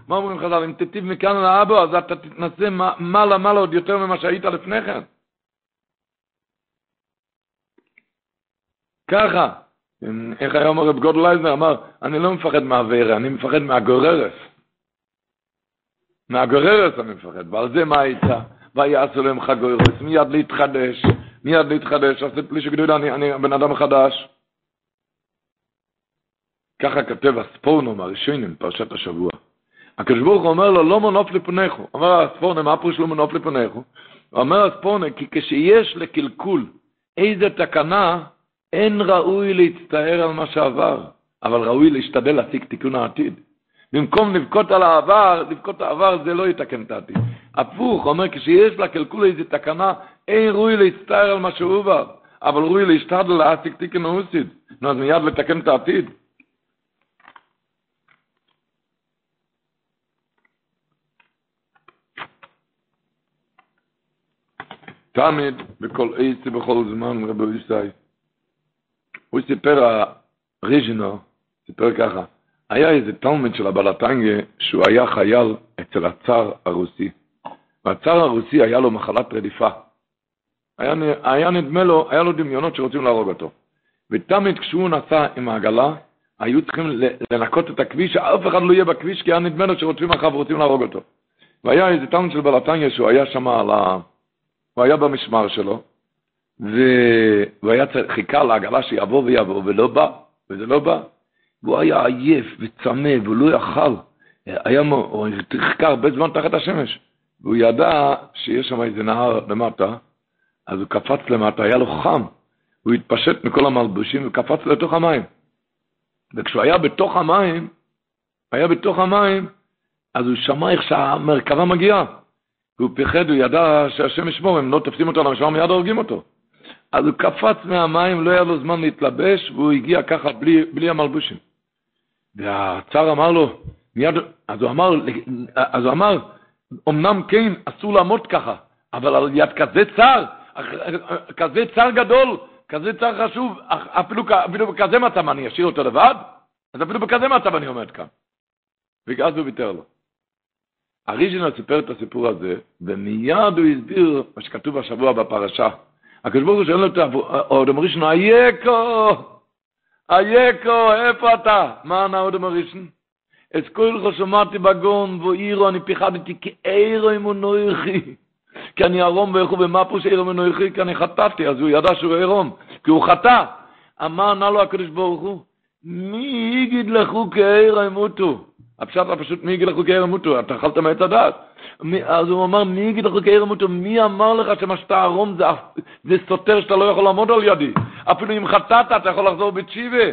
מה אומרים חז"ל? אם תיטיב מכאן לאבו, אז אתה תתנסה מעלה מעלה עוד יותר ממה שהיית לפני כן. ככה, איך היה אומר רב גודלייזנר? אמר, אני לא מפחד מהווירה, אני מפחד מהגוררס. מהגוררס אני מפחד, ועל זה מה הייתה? ויעשו להם חגוירוס, מיד להתחדש, מיד להתחדש, עשית לי שגדול, אני, אני בן אדם חדש. ככה כתב הספורנום הראשונים, פרשת השבוע. הקדוש ברוך הוא אומר לו, לא מונוף לפניכו. אומר הספורנום, מה פירוש לא מונוף לפניכו? אומר הספורנום, כי כשיש לקלקול איזה תקנה, אין ראוי להצטער על מה שעבר, אבל ראוי להשתדל להשיג תיקון העתיד. במקום לבכות על העבר, לבכות העבר זה לא יתקן את העתיד. הפוך, אומר, כשיש לקלקול איזו תקנה, אין ראוי להצטער על מה שהוא בא, אבל ראוי להשתדל להשיג תיקון העתיד. נו, אז מיד לתקן את העתיד. תמיד, בכל עץ ובכל זמן, רבי ישי, הוא סיפר, הריז'ינו, סיפר ככה, היה איזה תלמיד של הבלטנגה שהוא היה חייל אצל הצאר הרוסי. והצאר הרוסי היה לו מחלת רדיפה. היה, היה נדמה לו, היה לו דמיונות שרוצים להרוג אותו. ותמיד כשהוא נסע עם העגלה, היו צריכים לנקות את הכביש, שאף אחד לא יהיה בכביש, כי היה נדמה לו שרוצים אחריו ורוצים להרוג אותו. והיה איזה תלמיד של בלטנגה שהוא היה שם על ה... הוא היה במשמר שלו, והוא היה חיכה לעגלה שיבוא ויבוא, ולא בא, וזה לא בא. והוא היה עייף וצמא, והוא לא יכל. היה, הוא חיכה הרבה זמן תחת השמש. והוא ידע שיש שם איזה נהר למטה, אז הוא קפץ למטה, היה לו חם. הוא התפשט מכל המלבושים וקפץ לתוך המים. וכשהוא היה בתוך המים, היה בתוך המים, אז הוא שמע איך שהמרכבה מגיעה. והוא פיחד, הוא ידע שהשם ישמור, אם לא תופסים אותו למשמר מיד הורגים אותו. אז הוא קפץ מהמים, לא היה לו זמן להתלבש, והוא הגיע ככה בלי, בלי המלבושים. והצאר אמר לו, מיד, אז הוא אמר, אז הוא אמר, אמנם כן, אסור לעמוד ככה, אבל על יד כזה צר, כזה צר גדול, כזה צר חשוב, אפילו, אפילו בכזה מצב אני אשאיר אותו לבד? אז אפילו בכזה מצב אני עומד כאן. ואז הוא ויתר לו. הריז'ינל סיפר את הסיפור הזה, ומיד הוא הסביר מה שכתוב השבוע בפרשה. הקדוש ברוך הוא שואל אותו, אודם ראשון, אייקו, אייקו, איפה אתה? מה ענה אודם ראשון? את כל כך שמעתי בגון, ואירו, אני פיחדתי כאירו עם נויכי. כי אני ערום ואיכו במפו שאירו מנויכי, כי אני חטאתי, אז הוא ידע שהוא עירום, כי הוא חטא. אמר ענה לו הקדוש ברוך הוא, מי יגיד לכו כאירו ימותו? הפשט הפשוט, מי יגיד לך חוקי ימותו? אתה אכלת מעץ הדעת. אז הוא אמר, מי יגיד לך חוקי ימותו? מי אמר לך שמה שאתה ערום זה, סותר שאתה לא יכול לעמוד על ידי? אפילו אם חטאת, אתה יכול לחזור בתשיבה.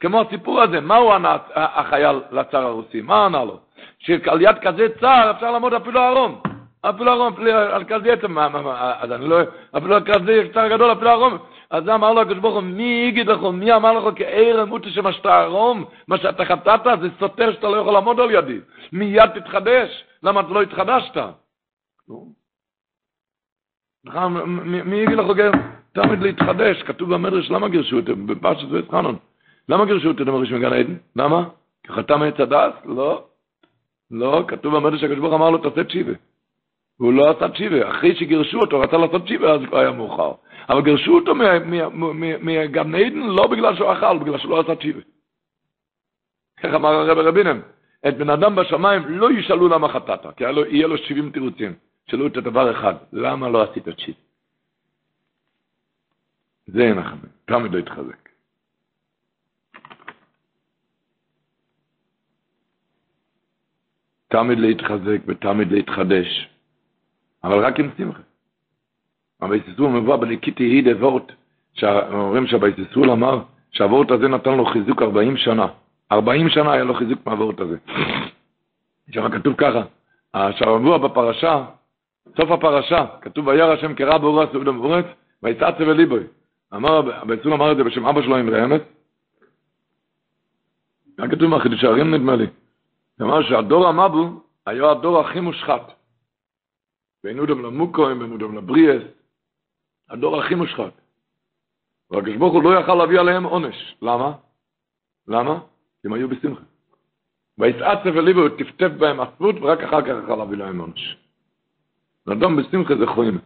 כמו הסיפור הזה, מה הוא ענה החייל לצר הרוסי? מה ענה לו? שעל יד כזה צר אפשר לעמוד אפילו ערום. אפילו ערום, על כזה עצם, אז אני לא, אפילו על כזה צר גדול, אפילו ערום. אז אמר לו הקדוש ברוך הוא, מי יגיד לך, מי אמר לך כעיר אמותי שמה שאתה ערום, מה שאתה חטאת, זה סותר שאתה לא יכול לעמוד על ידי. מיד תתחדש, למה אתה לא התחדשת? מי יגיד לך, תמיד להתחדש, כתוב במדרש, למה גירשו אותם? בפרשת וחנון. למה גירשו אותם במדרש מגן עדן? למה? כי חתם הדס? לא. לא, כתוב במדרש, הקדוש ברוך אמר לו, תעשה תשיבה. והוא לא עשה תשיבה. אחרי שגירשו אותו, רצה לעשות תשיבה, אז כבר היה מאוחר. אבל גירשו אותו מגן עדן לא בגלל שהוא אכל, בגלל שהוא לא עשה תשיבה. איך אמר הרב רבינם? את בן אדם בשמיים לא ישאלו למה חטאת, כי לו, יהיה לו 70 תירוצים. שאלו את הדבר אחד, למה לא עשית צ'יט? זה אין לך, תמיד לא יתחזק. תמיד להתחזק ותמיד להתחדש, אבל רק עם שמחה. הביססול מבוא בליקיתי היא דבורט, שאומרים שהביססול אמר שהוורט הזה נתן לו חיזוק 40 שנה. 40 שנה היה לו חיזוק מהוורט הזה. שם כתוב ככה, השבוע בפרשה, סוף הפרשה, כתוב וירא השם קרא באורה סעודה מבורץ, ויצעצה וליבוי. אמר, הבייסול אמר את זה בשם אבא שלו עם רעמת. היה כתוב מהחידוש הערים נדמה לי. אמר שהדור המבו היה הדור הכי מושחת. בין אודם למוקוים, בין אודם לבריאס, הדור הכי מושחת. והקדוש ברוך הוא לא יכל להביא עליהם עונש. למה? למה? כי הם היו בשמחה. ויסעצף וליבו וטפטף בהם עצבות, ורק אחר כך יכל להביא להם עונש. אדם בשמחה זה חוים.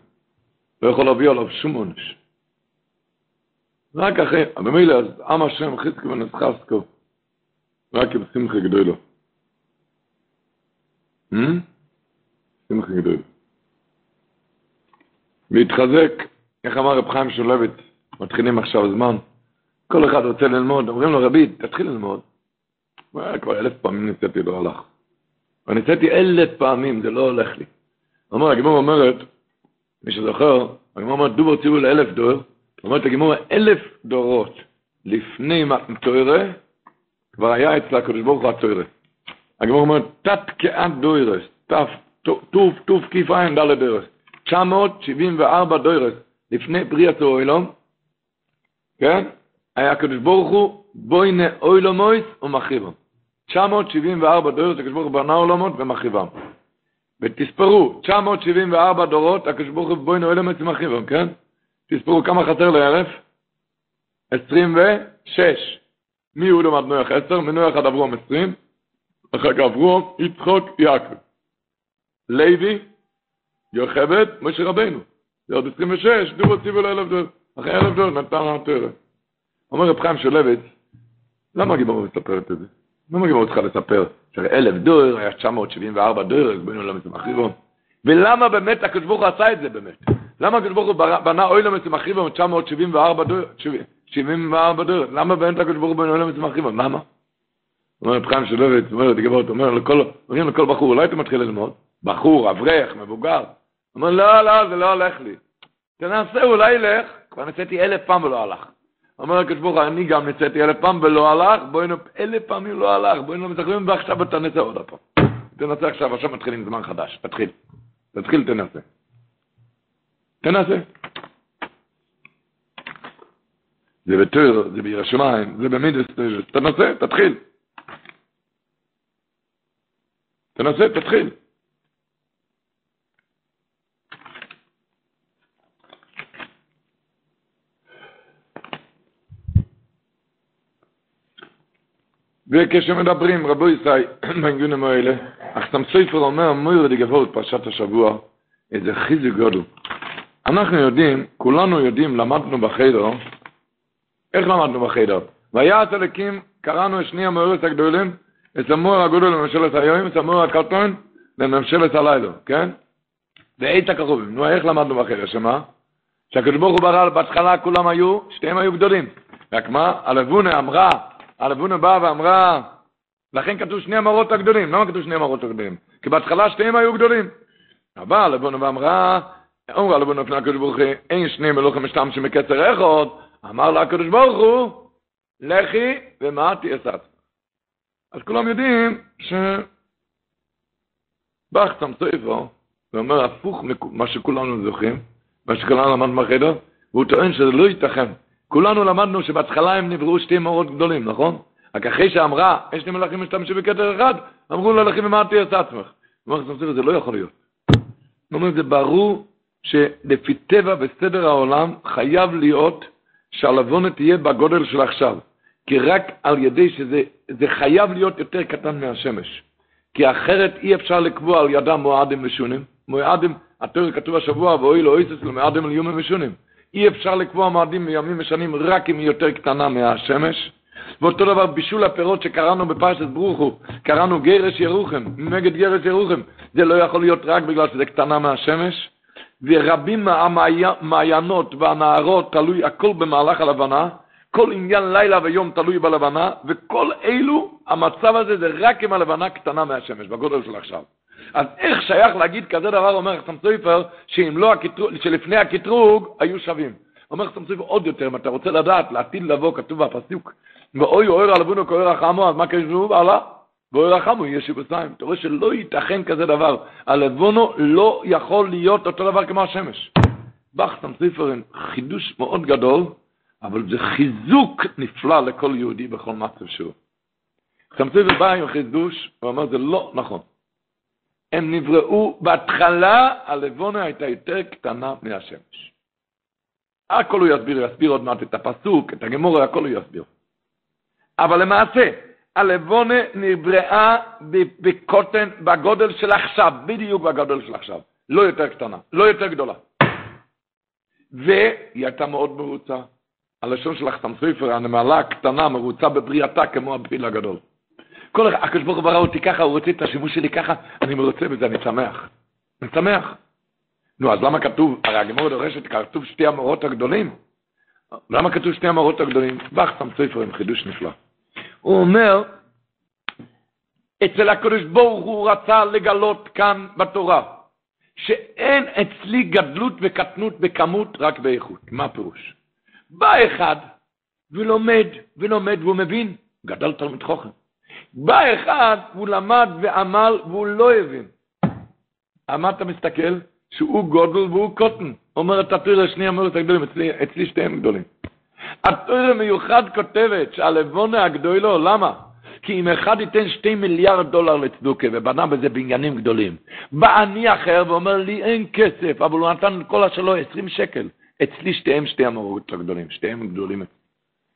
לא יכול להביא עליו שום עונש. רק אחרי, במילא, אז עם השם חיזקו ונסחסקו, רק עם גדולו. שמחה גדולו. להתחזק, איך אמר רב חיים שולביץ, מתחילים עכשיו זמן, כל אחד רוצה ללמוד, אומרים לו רבי, תתחיל ללמוד. כבר אלף פעמים ניסיתי, לא הלך. וניסיתי אלף פעמים, זה לא הולך לי. אומר, הגמור אומרת, מי שזוכר, הגמור אומרת, דובר ציבור לאלף דור, אומרת הגמור, אלף דורות לפני מתוירה, כבר היה אצל הקדוש ברוך הוא התוירה. הגמור אומרת, תת כעד דוירס, טוב, טוב כיף עין דלת דרס. 974 דוירס לפני בריאת האוילום, כן? היה הקדוש ברוך הוא בוינה אוילומויס ומחריבם. 974 דורות הקדוש ברוך הוא בנה עולמות ומחריבם. ותספרו, 974 דורות הקדוש ברוך הוא בוינה אוילומויס ומחריבם, כן? תספרו כמה חסר לערב? 26. מי הוא למד נויח 10? מנויח עד אברום 20. אחר כך אברום, יצחוק, יעקב. לוי, יוכבד, משה רבנו. זה עוד 26, דורו ציבו לאלף דור. אחרי אלף דור נתן התורה. אומר רב חיים שולביץ, למה הגיבור מספרת את זה? למה הגיבור צריכה לספר שהרי אלף דור, היה 974 דור, אז בנו למסמכיבו. ולמה באמת הקדוש ברוך הוא עשה את זה באמת? למה הקדוש ברוך הוא בנה אוי למסמכיבו 974 דור, 74 דור? למה באמת הקדוש ברוך הוא בנה אוי למסמכיבו? למה? אומר רב חיים שולביץ, אומר לגיבור, אומר לכל, אומרים לכל בחור, אולי אתה מתחיל ללמוד? בחור, אברך, מבוגר. אומר, לא, לא, זה לא הולך לי. תנסה, אולי ילך. כבר ניסיתי אלף פעם ולא הלך. אומר הקדוש ברוך הוא, אני גם ניסיתי אלף פעם ולא הלך, בואי נ... אלף פעמים לא הלך, בואי נמזכרים ועכשיו תנסה עוד פעם. תנסה עכשיו, עכשיו מתחילים זמן חדש, תתחיל. תתחיל, תנסה. תנסה. זה בתור, זה בירא שמיים, זה במידס, תנסה, תתחיל. תנסה, תתחיל. וכשמדברים, רבו ישראל, בעניינים האלה, אך סתם סופר אומר, מויר די גבורת פרשת השבוע, איזה חיזוק גודל. אנחנו יודעים, כולנו יודעים, למדנו בחדר, איך למדנו בחדר? ויעץ אלוקים, קראנו את שני המאורס הגדולים, את המור הגודל לממשלת היום, את המור הקטון לממשלת הלילה, כן? ואית הכרובים. נו, איך למדנו בחדר? שמה? שהקדוש ברוך הוא ברא, בהתחלה כולם היו, שתיהם היו גדולים. רק מה? הלבונה אמרה, הלבונה באה ואמרה, לכן כתוב שני המראות הגדולים. למה כתוב שני המראות הגדולים? כי בהתחלה שתיהם היו גדולים. אבל הלבונה ואמרה, אמרה הלבונה לפני הקדוש ברוך הוא, אין שני מלוכים משתמשים מקצר אחד, אמר לה הקדוש ברוך הוא, לכי ומה תהיה סת. אז כולם יודעים ש... באך סמסויפו, ואומר הפוך ממה שכולנו זוכרים, מה שכולנו למדנו בחדר, והוא טוען שזה לא ייתכן. כולנו למדנו שבהתחלה הם נבראו שתי מאורות גדולים, נכון? רק אחרי שאמרה, יש שני מלאכים משתמשים בכתר אחד, אמרו לו, לכי ומה תהיה את עצמך. הוא אומר, זה לא יכול להיות. הוא אומר, זה ברור שלפי טבע וסדר העולם חייב להיות שהלבונה תהיה בגודל של עכשיו. כי רק על ידי שזה זה חייב להיות יותר קטן מהשמש. כי אחרת אי אפשר לקבוע על ידם מועדים ושונים. מועדים, התיאור כתוב השבוע, ואוי לו איסס למועדים ליומים ושונים. אי אפשר לקבוע מועדים מימים ושנים רק אם היא יותר קטנה מהשמש. ואותו דבר בישול הפירות שקראנו בפרשת ברוכו, קראנו גרש ירוחם, נגד גרש ירוחם. זה לא יכול להיות רק בגלל שזה קטנה מהשמש. ורבים מהמעיינות והנערות, תלוי הכל במהלך הלבנה, כל עניין לילה ויום תלוי בלבנה, וכל אלו, המצב הזה זה רק עם הלבנה קטנה מהשמש, בגודל של עכשיו. אז איך שייך להגיד כזה דבר, אומר חסם סופר, לא שלפני הקטרוג היו שווים. אומר חסם סופר עוד יותר, אם אתה רוצה לדעת, לעתיד לבוא, כתוב בפסוק, ואוי אוהר על אבונו כאוהר החמו, אז מה כתוב? הלאה. ואוהר החמו יהיה שבוסיים. אתה רואה שלא ייתכן כזה דבר. הלבונו לא יכול להיות אותו דבר כמו השמש. בח חסם סופר חידוש מאוד גדול, אבל זה חיזוק נפלא לכל יהודי בכל מצב שהוא. חסם סופר בא עם חידוש, הוא אומר זה לא נכון. הם נבראו, בהתחלה הלבונה הייתה יותר קטנה מהשמש. הכל הוא יסביר, יסביר עוד מעט את הפסוק, את הגמור, הכל הוא יסביר. אבל למעשה, הלבונה נבראה בקוטן, בגודל של עכשיו, בדיוק בגודל של עכשיו. לא יותר קטנה, לא יותר גדולה. והיא הייתה מאוד מרוצה. הלשון של החתם סופר, הנמלה הקטנה, מרוצה בבריאתה כמו הפיל הגדול. כל הקדוש ברוך הוא ברא אותי ככה, הוא רוצה את השימוש שלי ככה, אני מרוצה בזה, אני שמח. אני שמח. נו, אז למה כתוב, הרי הגמור דורשת, כתוב שתי המאורות הגדולים? למה כתוב שתי המאורות הגדולים? בח סם ספר עם חידוש נפלא. הוא אומר, אצל הקדוש ברוך הוא רצה לגלות כאן בתורה, שאין אצלי גדלות וקטנות בכמות, רק באיכות. מה הפירוש? בא אחד ולומד, ולומד, והוא מבין, גדל תלמיד חוכם. בא אחד, הוא למד ועמל, והוא לא הבין. מה אתה מסתכל? שהוא גודל והוא קוטן. אומרת התורה שני המורת הגדולים, אצלי, אצלי שתיהם גדולים. התורה מיוחד כותבת שהלבונה הגדולו, למה? כי אם אחד ייתן שתי מיליארד דולר לצדוקה ובנה בזה בניינים גדולים, בא אני אחר ואומר לי אין כסף, אבל הוא נתן כל השלו עשרים שקל. אצלי שתיהם שתי המורות הגדולים, שתיהם גדולים אצלי.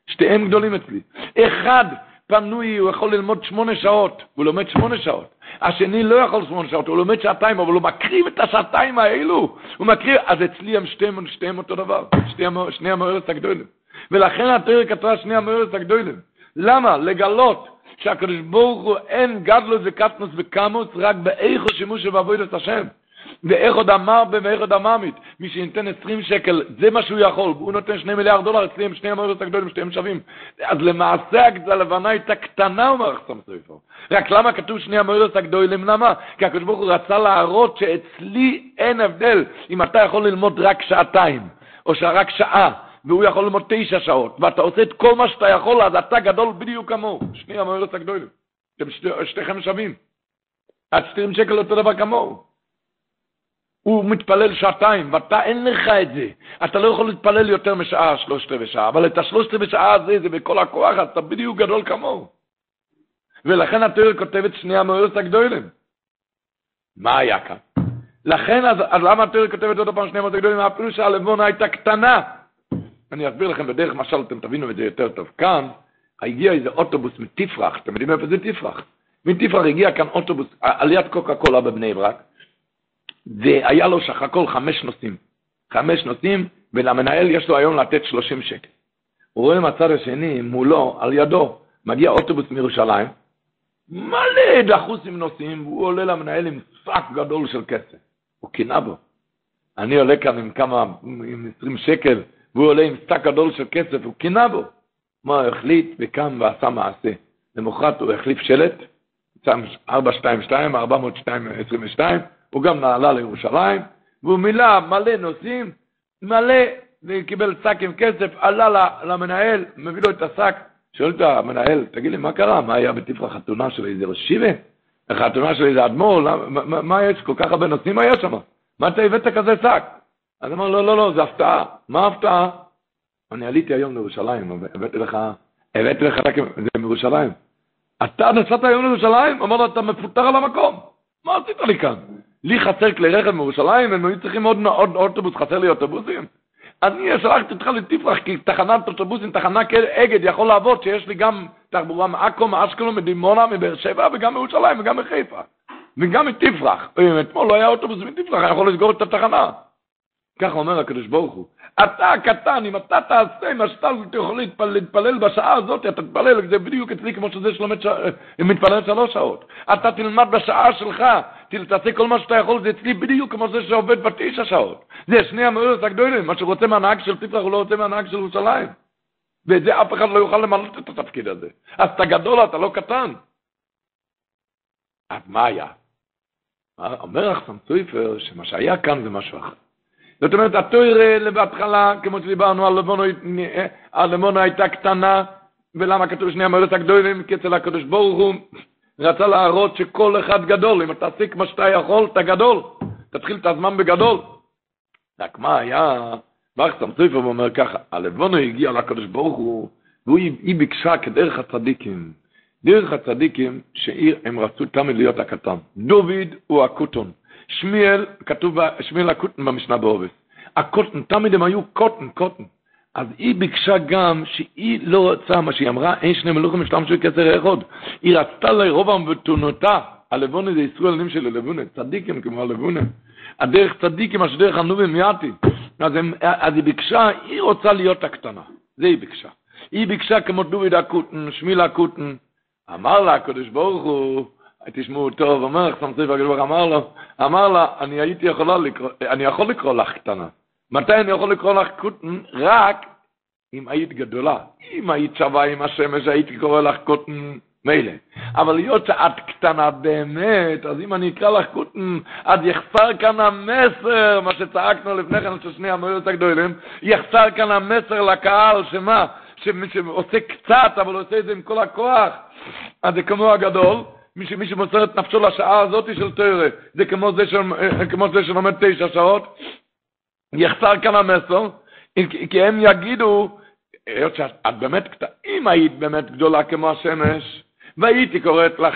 שתיהם גדולים אצלי. אחד פנוי, הוא יכול ללמוד שמונה שעות, הוא לומד שמונה שעות. השני לא יכול שמונה שעות, הוא לומד שעתיים, אבל הוא מקריב את השעתיים האלו. הוא מקריב, אז אצלי הם שתיהם, שתיהם אותו דבר, שני המאורס הגדולים. ולכן התיאור כתבה שני המאורס הגדולים. למה? לגלות שהקדוש ברוך הוא אין גדלוס וקטנוס וקמוס רק באיכו שימוש ובעבודת השם. ואיך עוד אמר ואיך עוד אמרמית, מי שניתן 20 שקל, זה מה שהוא יכול, והוא נותן 2 מיליארד דולר, אצלי הם שני המורות הגדולים, שתיהם שווים. אז למעשה הלבנה הייתה קטנה, אומר חסם סופר. רק למה כתוב שני המורות הגדולים? למה? כי הקדוש ברוך הוא רצה להראות שאצלי אין הבדל אם אתה יכול ללמוד רק שעתיים, או רק שעה. והוא יכול ללמוד תשע שעות, ואתה עושה את כל מה שאתה יכול, אז אתה גדול בדיוק כמוהו. שני המורות הגדולים. שתיכם שווים. עד 20 שקל אותו דבר כמוהו. הוא מתפלל שעתיים, ואתה אין לך את זה. אתה לא יכול להתפלל יותר משעה, שלושת רבעי שעה, אבל את השלושת רבעי שעה הזה, זה בכל הכוח, אתה בדיוק גדול כמוהו. ולכן התיאור כותבת שני המאורס הגדולים. מה היה כאן? לכן, אז, אז למה התיאור כותבת עוד פעם שני המאורס הגדולים? הפירוש שהלבונה הייתה קטנה. אני אסביר לכם בדרך משל, אתם תבינו את זה יותר טוב. כאן הגיע איזה אוטובוס מתפרח, אתם יודעים איפה זה תפרח? מתפרח הגיע כאן אוטובוס, עליית קוקה קולה בבני ברק, והיה לו סך הכל חמש נושאים. חמש נושאים, ולמנהל יש לו היום לתת שלושים שקל. הוא רואה מהצד השני, מולו, על ידו, מגיע אוטובוס מירושלים, מלא דחוסים נוסעים, והוא עולה למנהל עם שק גדול של כסף. הוא קינה בו. אני עולה כאן עם כמה, עם עשרים שקל, והוא עולה עם שק גדול של כסף, הוא קינה בו. מה, הוא החליט וקם ועשה מעשה. למחרת הוא החליף שלט, 422, 422, הוא גם נעלה לירושלים, והוא מילא מלא נושאים, מלא, וקיבל שק עם כסף, עלה למנהל, מביא לו את השק, שואל את המנהל, תגיד לי, מה קרה? מה היה בתפרח חתונה של איזה רשיבה? החתונה של איזה אדמו"ר? מה, מה יש? כל כך הרבה נושאים היה שם. מה אתה הבאת כזה שק? אז אמר, לא, לא, לא, זה הפתעה. מה הפתעה? אני עליתי היום לירושלים, הבאתי לך, הבאתי לך רק, זה מירושלים. אתה נסעת היום לירושלים? אמר לו, אתה מפוטר על המקום. מה עשית לי כאן? לי חסר כלי רכב מירושלים, הם היו צריכים עוד, עוד אוטובוס, חסר לי אוטובוסים. אני שלחתי אותך לתפרח, כי תחנת אוטובוסים, תחנה אגד יכול לעבוד, שיש לי גם תחבורה מעכו, מאשקלון, מדימונה, מבאר שבע, וגם מירושלים, וגם מחיפה. וגם מתפרח. אתמול לא היה אוטובוס מתפרח, אני יכול לסגור את התחנה. ככה אומר הקדוש ברוך הוא. אתה הקטן, אם אתה תעשה מה שאתה יכול להתפלל, להתפלל בשעה הזאת, אתה תתפלל, זה בדיוק אצלי כמו שזה שלומד, ש... מתפלל שלוש שעות. אתה תלמד בשעה שלך, תעשה כל מה שאתה יכול, זה אצלי בדיוק כמו זה שעובד בתשע שעות. זה שני המאורס הגדולים, מה שרוצה מהנהג של תפרח הוא לא רוצה מהנהג של ירושלים. ואת זה אף אחד לא יוכל למלא את התפקיד הזה. אז אתה גדול, אתה לא קטן. אז מה היה? אומר אחסם סופר שמה שהיה כאן זה משהו אחר. זאת אומרת, התוירה בהתחלה, כמו שדיברנו, הלמונה הייתה קטנה, ולמה כתוב שני המורת הגדולים? כי אצל הקדוש ברוך הוא רצה להראות שכל אחד גדול, אם אתה תעסיק מה שאתה יכול, אתה גדול. תתחיל את הזמן בגדול. רק מה היה, באחסם סופר אומר ככה, הלבונו הגיע לקדוש ברוך הוא, והיא ביקשה כדרך הצדיקים. דרך הצדיקים שהם רצו תמיד להיות הקטן. דוד הוא הקוטון. שמיאל, כתוב שמיאל הקוטן במשנה בעובס. הקוטן, תמיד הם היו קוטן, קוטן. אז היא ביקשה גם שהיא לא רצה מה שהיא אמרה, אין שני מלוכים משלם של כסר אחד. היא רצתה לרוב בתונותה, הלבונה זה ישראל עלים של הלבונה, צדיקים כמו הלבונה. הדרך צדיקים אשר דרך הנובים מיעתי. אז, אז היא ביקשה, היא רוצה להיות הקטנה. זה היא ביקשה. היא ביקשה כמו דוד הקוטן, שמיל הקוטן, אמר לה הקדוש ברוך הוא, תשמעו טוב, אומר לך סמסי והקדוש אמר לו, אמר לה, אני הייתי יכולה לקרוא, אני יכול לקרוא לך קטנה. מתי אני יכול לקרוא לך קוטן? רק אם היית גדולה. אם היית שווה עם השמש, הייתי קורא לך קוטן מילא. אבל להיות שאת קטנה באמת, אז אם אני אקרא לך קוטן, אז יחסר כאן המסר, מה שצעקנו לפני כן, ששני המורות הגדולים, יחסר כאן המסר לקהל, שמה? שמי שעושה קצת, אבל עושה את זה עם כל הכוח, אז זה כמו הגדול, מי, שמי שמוסר את נפשו לשעה הזאת של תרא, זה של, כמו זה שלומד תשע שעות, יחסר כאן המסר, כי הם יגידו, היות שאת באמת אם היית באמת גדולה כמו השמש, והייתי קוראת לך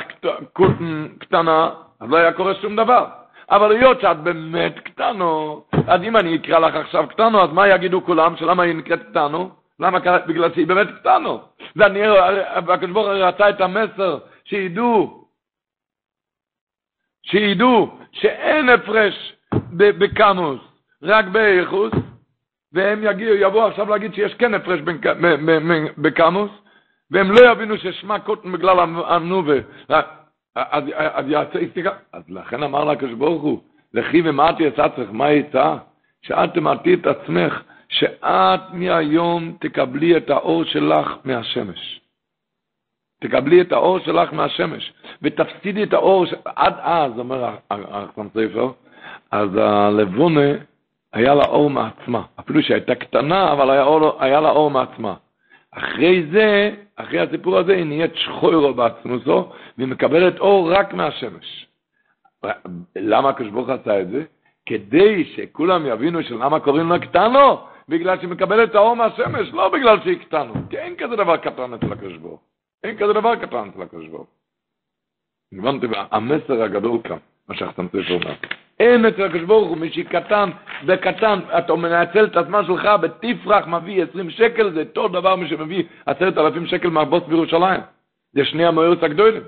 קטנה, אז לא היה קורה שום דבר. אבל היות שאת באמת קטנו, אז אם אני אקרא לך עכשיו קטנו, אז מה יגידו כולם? שלמה היא נקראת קטנו? למה? בגלל שהיא באמת קטנו. ואני, הקדוש ברוך הוא רצה את המסר, שידעו, שידעו שאין הפרש בקמוס, רק באיכוס, והם יגיעו, יבואו עכשיו להגיד שיש כן הפרש בקמוס, והם לא יבינו ששמה קוטן בגלל הנובה. אז, יעשה הסתיקה. אז לכן אמר לה הקדוש ברוך הוא, לכי ומעטי את עצמך, מה יצא? שאת תמעטי את עצמך שאת מהיום תקבלי את האור שלך מהשמש. תקבלי את האור שלך מהשמש, ותפסידי את האור. עד אז, אומר החסם ספר, אז הלבונה היה לה אור מעצמה, אפילו שהייתה קטנה, אבל היה, אור, היה לה אור מעצמה. אחרי זה, אחרי הסיפור הזה, היא נהיית שחורו בעצמוסו, והיא מקבלת אור רק מהשמש. למה הקדוש ברוך עשה את זה? כדי שכולם יבינו שלמה קוראים לה קטנו, בגלל שהיא מקבלת האור מהשמש, לא בגלל שהיא קטנו, כי אין כזה דבר קטן אצל הקדוש ברוך אין כזה דבר קטן אצל הקדוש ברוך הבנתי, המסר הגדול כאן, מה שהחתם ספר אומר. אין אצל הקדוש ברוך הוא מי שקטן וקטן, אתה מנצל את הזמן שלך בתפרח מביא 20 שקל, זה אותו דבר מי שמביא עשרת אלפים שקל מהבוס בירושלים. זה שני המאורץ הגדולים.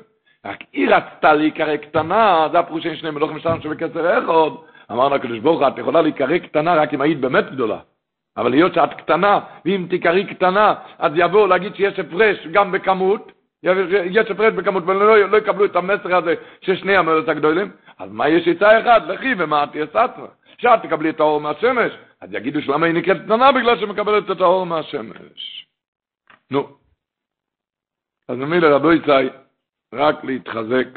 רק היא רצתה להיקרא קטנה, זה הפירוש שאין שני מלוכים שלנו כסר אחד. אמרנו הקדוש ברוך הוא, את יכולה להיקרא קטנה רק אם היית באמת גדולה. אבל היות שאת קטנה, ואם תיקרי קטנה, אז יבואו להגיד שיש הפרש גם בכמות, יש הפרש בכמות, ולא לא יקבלו את המסר הזה של שני המרץ הגדולים, אז מה יש עצה אחד? לכי ומה תהיה סטרה. שאת תקבלי את האור מהשמש, אז יגידו שלמה היא נקראת קטנה בגלל שמקבלת את האור מהשמש. נו. אז נמילה רבו יצאי, רק להתחזק,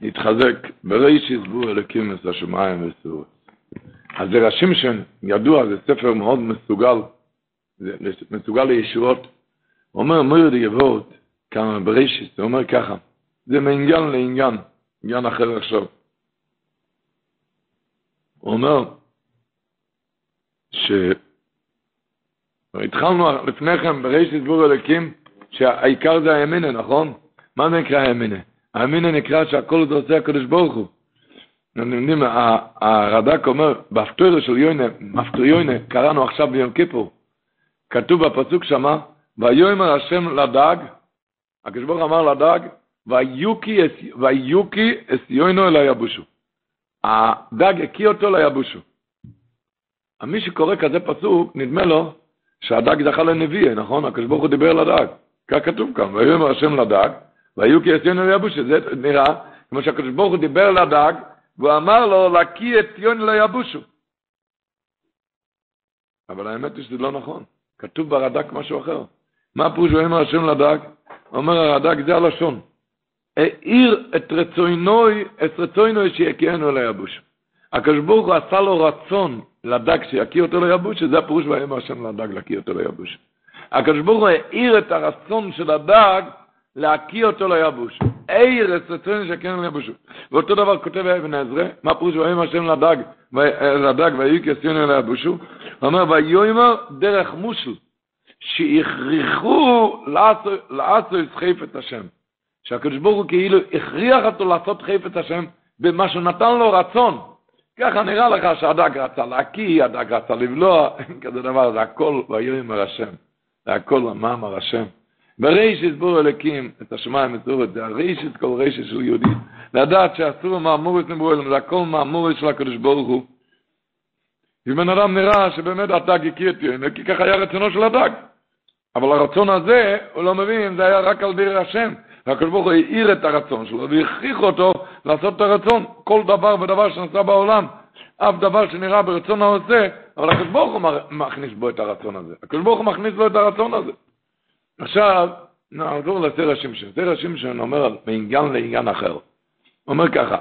להתחזק, בריש יסבור אלוקים את השמיים וסורות. אז זה רשימשן, ידוע, זה ספר מאוד מסוגל, זה מסוגל לישועות. אומר, מויר די גבורת, כמה בראשיס, הוא אומר ככה, זה מעניין לעניין, עניין אחר עכשיו. הוא אומר, ש... התחלנו לפני כן בראשיס בור אלוקים, שהעיקר זה הימינה, נכון? מה נקרא הימינה? הימינה נקרא שהכל זה עושה הקדוש ברוך הוא. אתם יודעים, הרד"ק אומר, בהפטוירה של יוינה, מפטור יוינה, קראנו עכשיו ביום כיפור, כתוב בפסוק שמה, ויאמר השם לדג, הקדוש ברוך אמר לדג, ויוקי אס יוינו אל היבושו. הדג הקיא אותו ליבושו. מי שקורא כזה פסוק, נדמה לו שהדג זכה לנביא, נכון? הקדוש ברוך הוא דיבר לדג. כך כתוב כאן, ויאמר השם לדג, ויוקי אס יוינו אל היבושו. זה נראה כמו שהקדוש ברוך הוא דיבר לדג, והוא אמר לו, לקי את ציון לא יבושו. אבל האמת היא שזה לא נכון. כתוב ברד"ק משהו אחר. מה פירוש ואומר השם לדק? אומר הרד"ק, זה הלשון. העיר את רצוינוי, את רצוינוי שיקיענו ליבוש. הקדוש ברוך הוא עשה לו רצון לדג שיקיא אותו ליבוש, שזה הפירוש ויאמר השם לדג להקיא אותו ליבוש. הקדוש ברוך הוא העיר את הרצון של הדג להקיא אותו ליבוש. עיר את רצוינוי שיקיענו ליבוש. ואותו דבר כותב אבן עזרא, מה פירוש ויאמר השם לדג, לדג ויקיא ציונו ליבושו? הוא אומר ויאמר דרך מושל. שהכריחו לעשו את חפת השם. שהקדוש ברוך הוא כאילו הכריח אותו לעשות חפת השם במה שהוא נתן לו רצון. ככה נראה לך שהדג רצה להקיא, הדג רצה לבלוע, כזה דבר, זה הכל ויאמר השם. זה הכל מאמר השם. ברישת בור אלוקים, את השמיים מצורת, זה הרישת כל רישת של יהודי. לדעת שאסור מאמורת נברו אלם, זה הכל מאמורת של הקדוש ברוך הוא. אם בן אדם נראה שבאמת הדג הקיא את יוינו, כי ככה היה רצונו של הדג. אבל הרצון הזה, הוא לא מבין, זה היה רק על דיר השם. והקדוש ברוך הוא העיר את הרצון שלו והכריח אותו לעשות את הרצון. כל דבר ודבר שנעשה בעולם, אף דבר שנראה ברצון העושה, אבל הקדוש ברוך הוא מכניס בו את הרצון הזה. הקדוש ברוך הוא מכניס לו את הרצון הזה. עכשיו, נעזור לסר שמשון. סר שמשון אומר מעניין לעניין אחר. אומר ככה,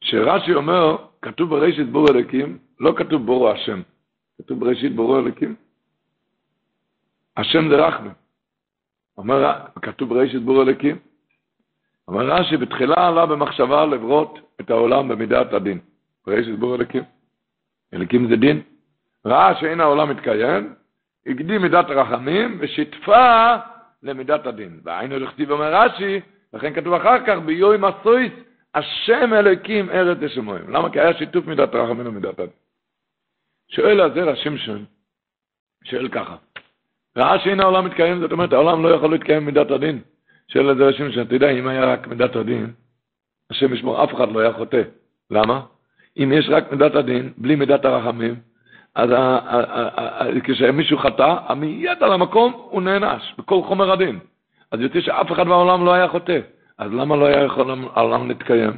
שרש"י אומר, כתוב בראשית בור אלוקים, לא כתוב בורו השם, כתוב בראשית בורו אלוקים. השם זה רחמה. אומר, כתוב בראשית בור אלוקים. אומר רש"י, בתחילה עלה במחשבה לברות את העולם במידת הדין. בראשית בור אלוקים. אלוקים זה דין. ראה שאין העולם מתקיים, הקדים מידת הרחמים ושיתפה למידת הדין. והיינו לכתיב אומר רש"י, לכן כתוב אחר כך, ביום הסויס, השם אלוקים ארץ השמועים. למה? כי היה שיתוף מידת הרחמים ומידת הדין. שואל הזר השמשון, שואל ככה, ראה שהנה העולם מתקיים, זאת אומרת, העולם לא יכול להתקיים מידת הדין. את זה השם שאתה יודע, אם היה רק מידת הדין, השם ישמור, אף אחד לא היה חוטא. למה? אם יש רק מידת הדין, בלי מידת הרחמים, אז כשמישהו חטא, מיד על המקום הוא נענש, בכל חומר הדין. אז יוצא שאף אחד בעולם לא היה חוטא. אז למה לא היה יכול העולם להתקיים?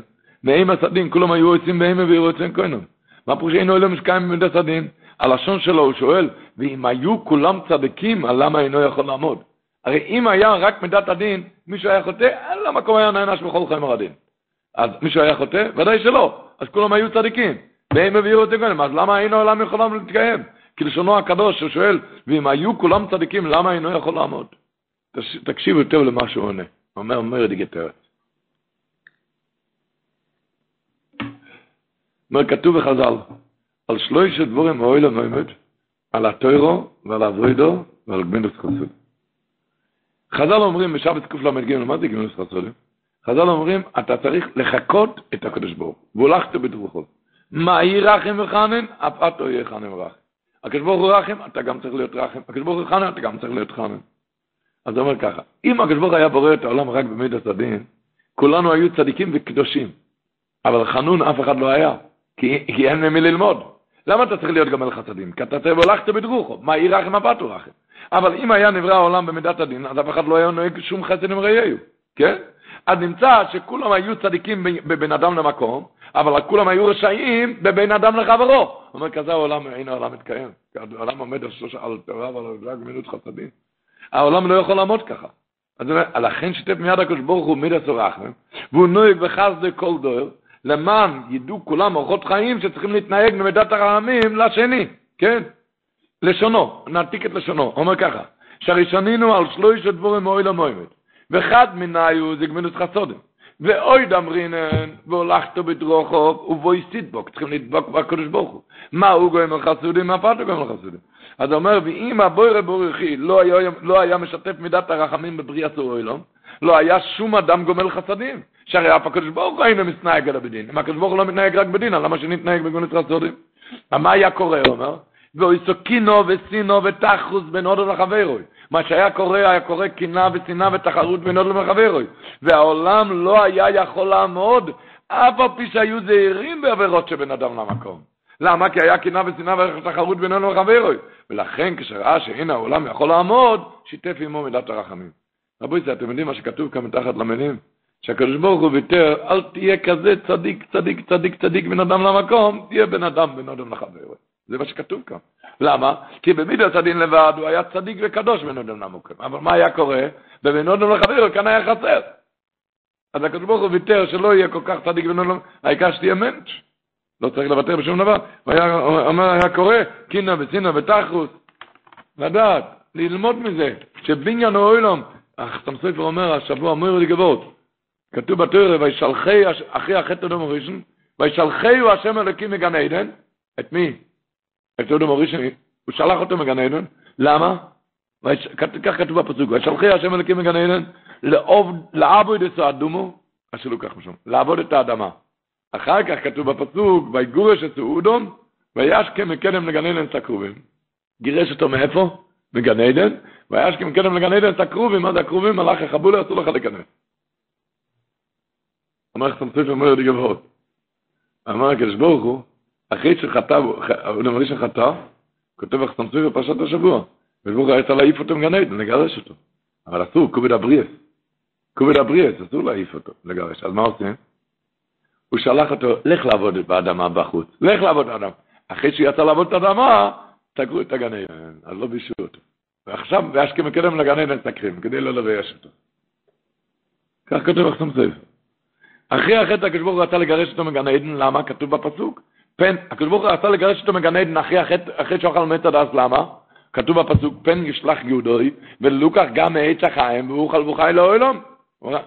מאימא סדין, כולם היו יוצאים באימא ויראו אצלם כהנים. מה פירוש אינו אלוהים שקיים במידת הדין? הלשון שלו הוא שואל, ואם היו כולם צדיקים, על למה אינו יכול לעמוד? הרי אם היה רק מידת הדין, מישהו היה חוטא, אין לה מקום היה נענש בכל חמר הדין. אז מישהו היה חוטא? ודאי שלא. אז כולם היו צדיקים. והם הביאו את קודם, אז למה אינו העולם יכול להתקיים? כלשונו הקדוש ששואל, ואם היו כולם צדיקים, למה אינו יכול לעמוד? תקשיבו יותר למה שהוא עונה. אומר, אומר דיגטרת. אומר, כתוב בחז"ל, על שלושה דבורים אוי למוימד, על הטוירו ועל הווידו ועל גמינוס חסוד. חז"ל אומרים בשבת קל"ג, מה זה גמינוס חסוד? חז"ל אומרים, אתה צריך לחכות את הקדוש ברוך והולכת בדרוכו. מה יהי רחם וחנן? אף את לא יהיה חנן ורחם. הקדוש ברוך הוא רחם, אתה גם צריך להיות רחם. הקדוש ברוך הוא חנן, אתה גם צריך להיות חנן. אז הוא אומר ככה, אם הקדוש ברוך היה בורא את העולם רק במידת הדין, כולנו היו צדיקים וקדושים. אבל חנון אף אחד לא היה, כי, כי אין ממי ללמוד. למה אתה צריך להיות גמל חסדים? כי אתה והולכת בדרוכו. מה יהי רחם הפתו רחם? אבל אם היה נברא העולם במידת הדין, אז אף אחד לא היה נוהג שום חסד עם רעיהו, כן? אז נמצא שכולם היו צדיקים בבין אדם למקום, אבל כולם היו רשעים בבין אדם לחברו. הוא אומר, כזה העולם, הנה העולם מתקיים. העולם עומד על שלושה, על תורה ועל גמילות חסדים. העולם לא יכול לעמוד ככה. אז לכן שיתף מיד הקדוש ברוך הוא מידע סורחם, והוא נוהג בחסדי כל דור, למען ידעו כולם אורחות חיים שצריכים להתנהג במידת הרעמים לשני, כן? לשונו, נעתיק את לשונו, אומר ככה, שהראשונים על שלושה דבורים מאוי למוימת, ואחד מנהיו זה גמינוס חסודם, ואוי דמרינן, והולכתו בדרוכו, ובוי סידבוק, צריכים לדבוק בקדוש ברוך הוא. מה הוא גויים על חסודים, מה פתו גויים על חסודים? אז אומר, ואם הבוירה בורכי לא לא היה משתף מידת הרחמים בבריאת האוילום, לא היה שום אדם גומל חסדים. שהרי אף הקדוש ברוך הוא אינו מתנהג אלא בדין. אם הקדוש ברוך הוא לא מתנהג רק בדין, למה שנתנהג בגונת חסדים? מה היה קורה, הוא אומר? ואיסוקינו וסינו ותחוס בין הודו לחברוי. מה שהיה קורה, היה קורה קינה ושנאה ותחרות בין הודו לחברוי. והעולם לא היה יכול לעמוד, אף על פי שהיו זהירים בעבירות שבין אדם למקום. למה? כי היה קינה ושנאה ותחרות הודו לחברוי. ולכן כשראה שהנה העולם יכול לעמוד, שיתף עמו מידת הרחמים. רבותי, אתם יודעים מה שכתוב כאן מתחת למילים? שהקדוש ברוך הוא ויתר, אל תהיה כזה צדיק, צדיק, צדיק, צדיק, בן אדם למקום, תהיה בן אדם, בן אדם לחברו. זה מה שכתוב כאן. למה? כי במידס הדין לבד הוא היה צדיק וקדוש בנודם למוקם. אבל מה היה קורה? בבנודם לחבר כאן היה חסר. אז הקדוש ברוך הוא ויתר שלא יהיה כל כך צדיק בנודם, העיקר שתהיה מנץ'. לא צריך לוותר בשום דבר. הוא היה אומר, היה קורא, קינה וצינה ותחרוס. לדעת, ללמוד מזה, שבניין אוילום, החתם סופר אומר השבוע, אומר לי גבות, כתוב בתורה, וישלחי אחרי החטא אדום הראשון, וישלחי השם אלוקים מגן עדן, את מי? את אדום הראשון, הוא שלח אותו מגן עדן, למה? כך כתוב בפסוק, וישלחי השם אלוקים מגן עדן, לעבוד את האדומו, אשר לוקח משום, לעבוד את האדמה. אחר כך כתוב בפסוק, ויגורש את סעודון, וישכם מקדם לגן עדן את הקרובים. גירש אותו מאיפה? מגן עדן, וישכם מקדם לגן עדן את הקרובים, מה זה הקרובים? מלאך החבולה, אסור לך להיכנס. אמר לך סמסוף אומר לי גבוהות. אמר הקדוש ברוך הוא, אחרי שחטא, הוא נאמר לי שחטא, כותב לך סמסוף בפרשת השבוע. הוא היה צריך להעיף אותו עדן, לגרש אותו. אבל אסור, כובד הבריאס. כובד הבריאס, אסור להעיף אותו, לגרש. אז מה עושים? הוא שלח אותו, לך לעבוד באדמה בחוץ, לך לעבוד באדמה. אחרי שהוא יצא לעבוד את האדמה, סגרו את עדן, אז לא בישו אותו. ועכשיו, ואשכם מקדם לגן עדן סקרים, כדי לא לבייש אותו. כך כתוב לך סמסוף. אחרי החטא הקדוש ברוך הוא רצה לגרש אותו מגן עדן, למה? כתוב בפסוק. פן, הקדוש ברוך הוא רצה לגרש אותו מגן עדן אחרי החטא, אחרי שהוא אכל מת הדס, למה? כתוב בפסוק, פן ישלח יהודוי, ולוקח גם מעץ החיים, והוא חל וחי לאוילום.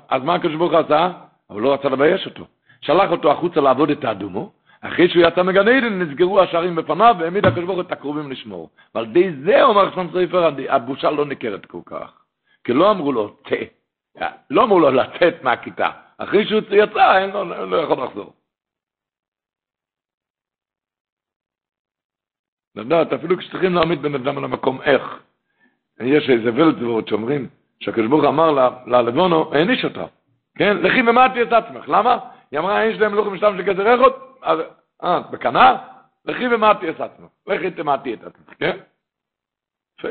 אז מה הקדוש ברוך הוא עשה? אבל לא רצה לבייש אותו. שלח אותו החוצה לעבוד את האדומו, אחרי שהוא יצא מגן עדן, נסגרו השערים בפניו, והעמיד הקדוש ברוך הוא את הקרובים לשמור. ועל די זה אומר חסם סופר, הבושה לא ניכרת כל כך. כי לא אמרו לו, תה. לא אמרו לו לצאת מהכיתה. אחרי שהוא יצא, אין לו, לא יכול לחזור. לדעת, אפילו כשצריכים להעמיד בן אדם על המקום, איך? יש איזה ולדבורת שאומרים, שהקדוש ברוך אמר ללבונו, העניש אותה, כן? לכי ומעטי את עצמך, למה? היא אמרה, אין שלהם לוחם משתם של גזר איכות, אז, אה, את בקנה? לכי ומעטי את עצמך, לכי תמעטי את עצמך, כן? יפה.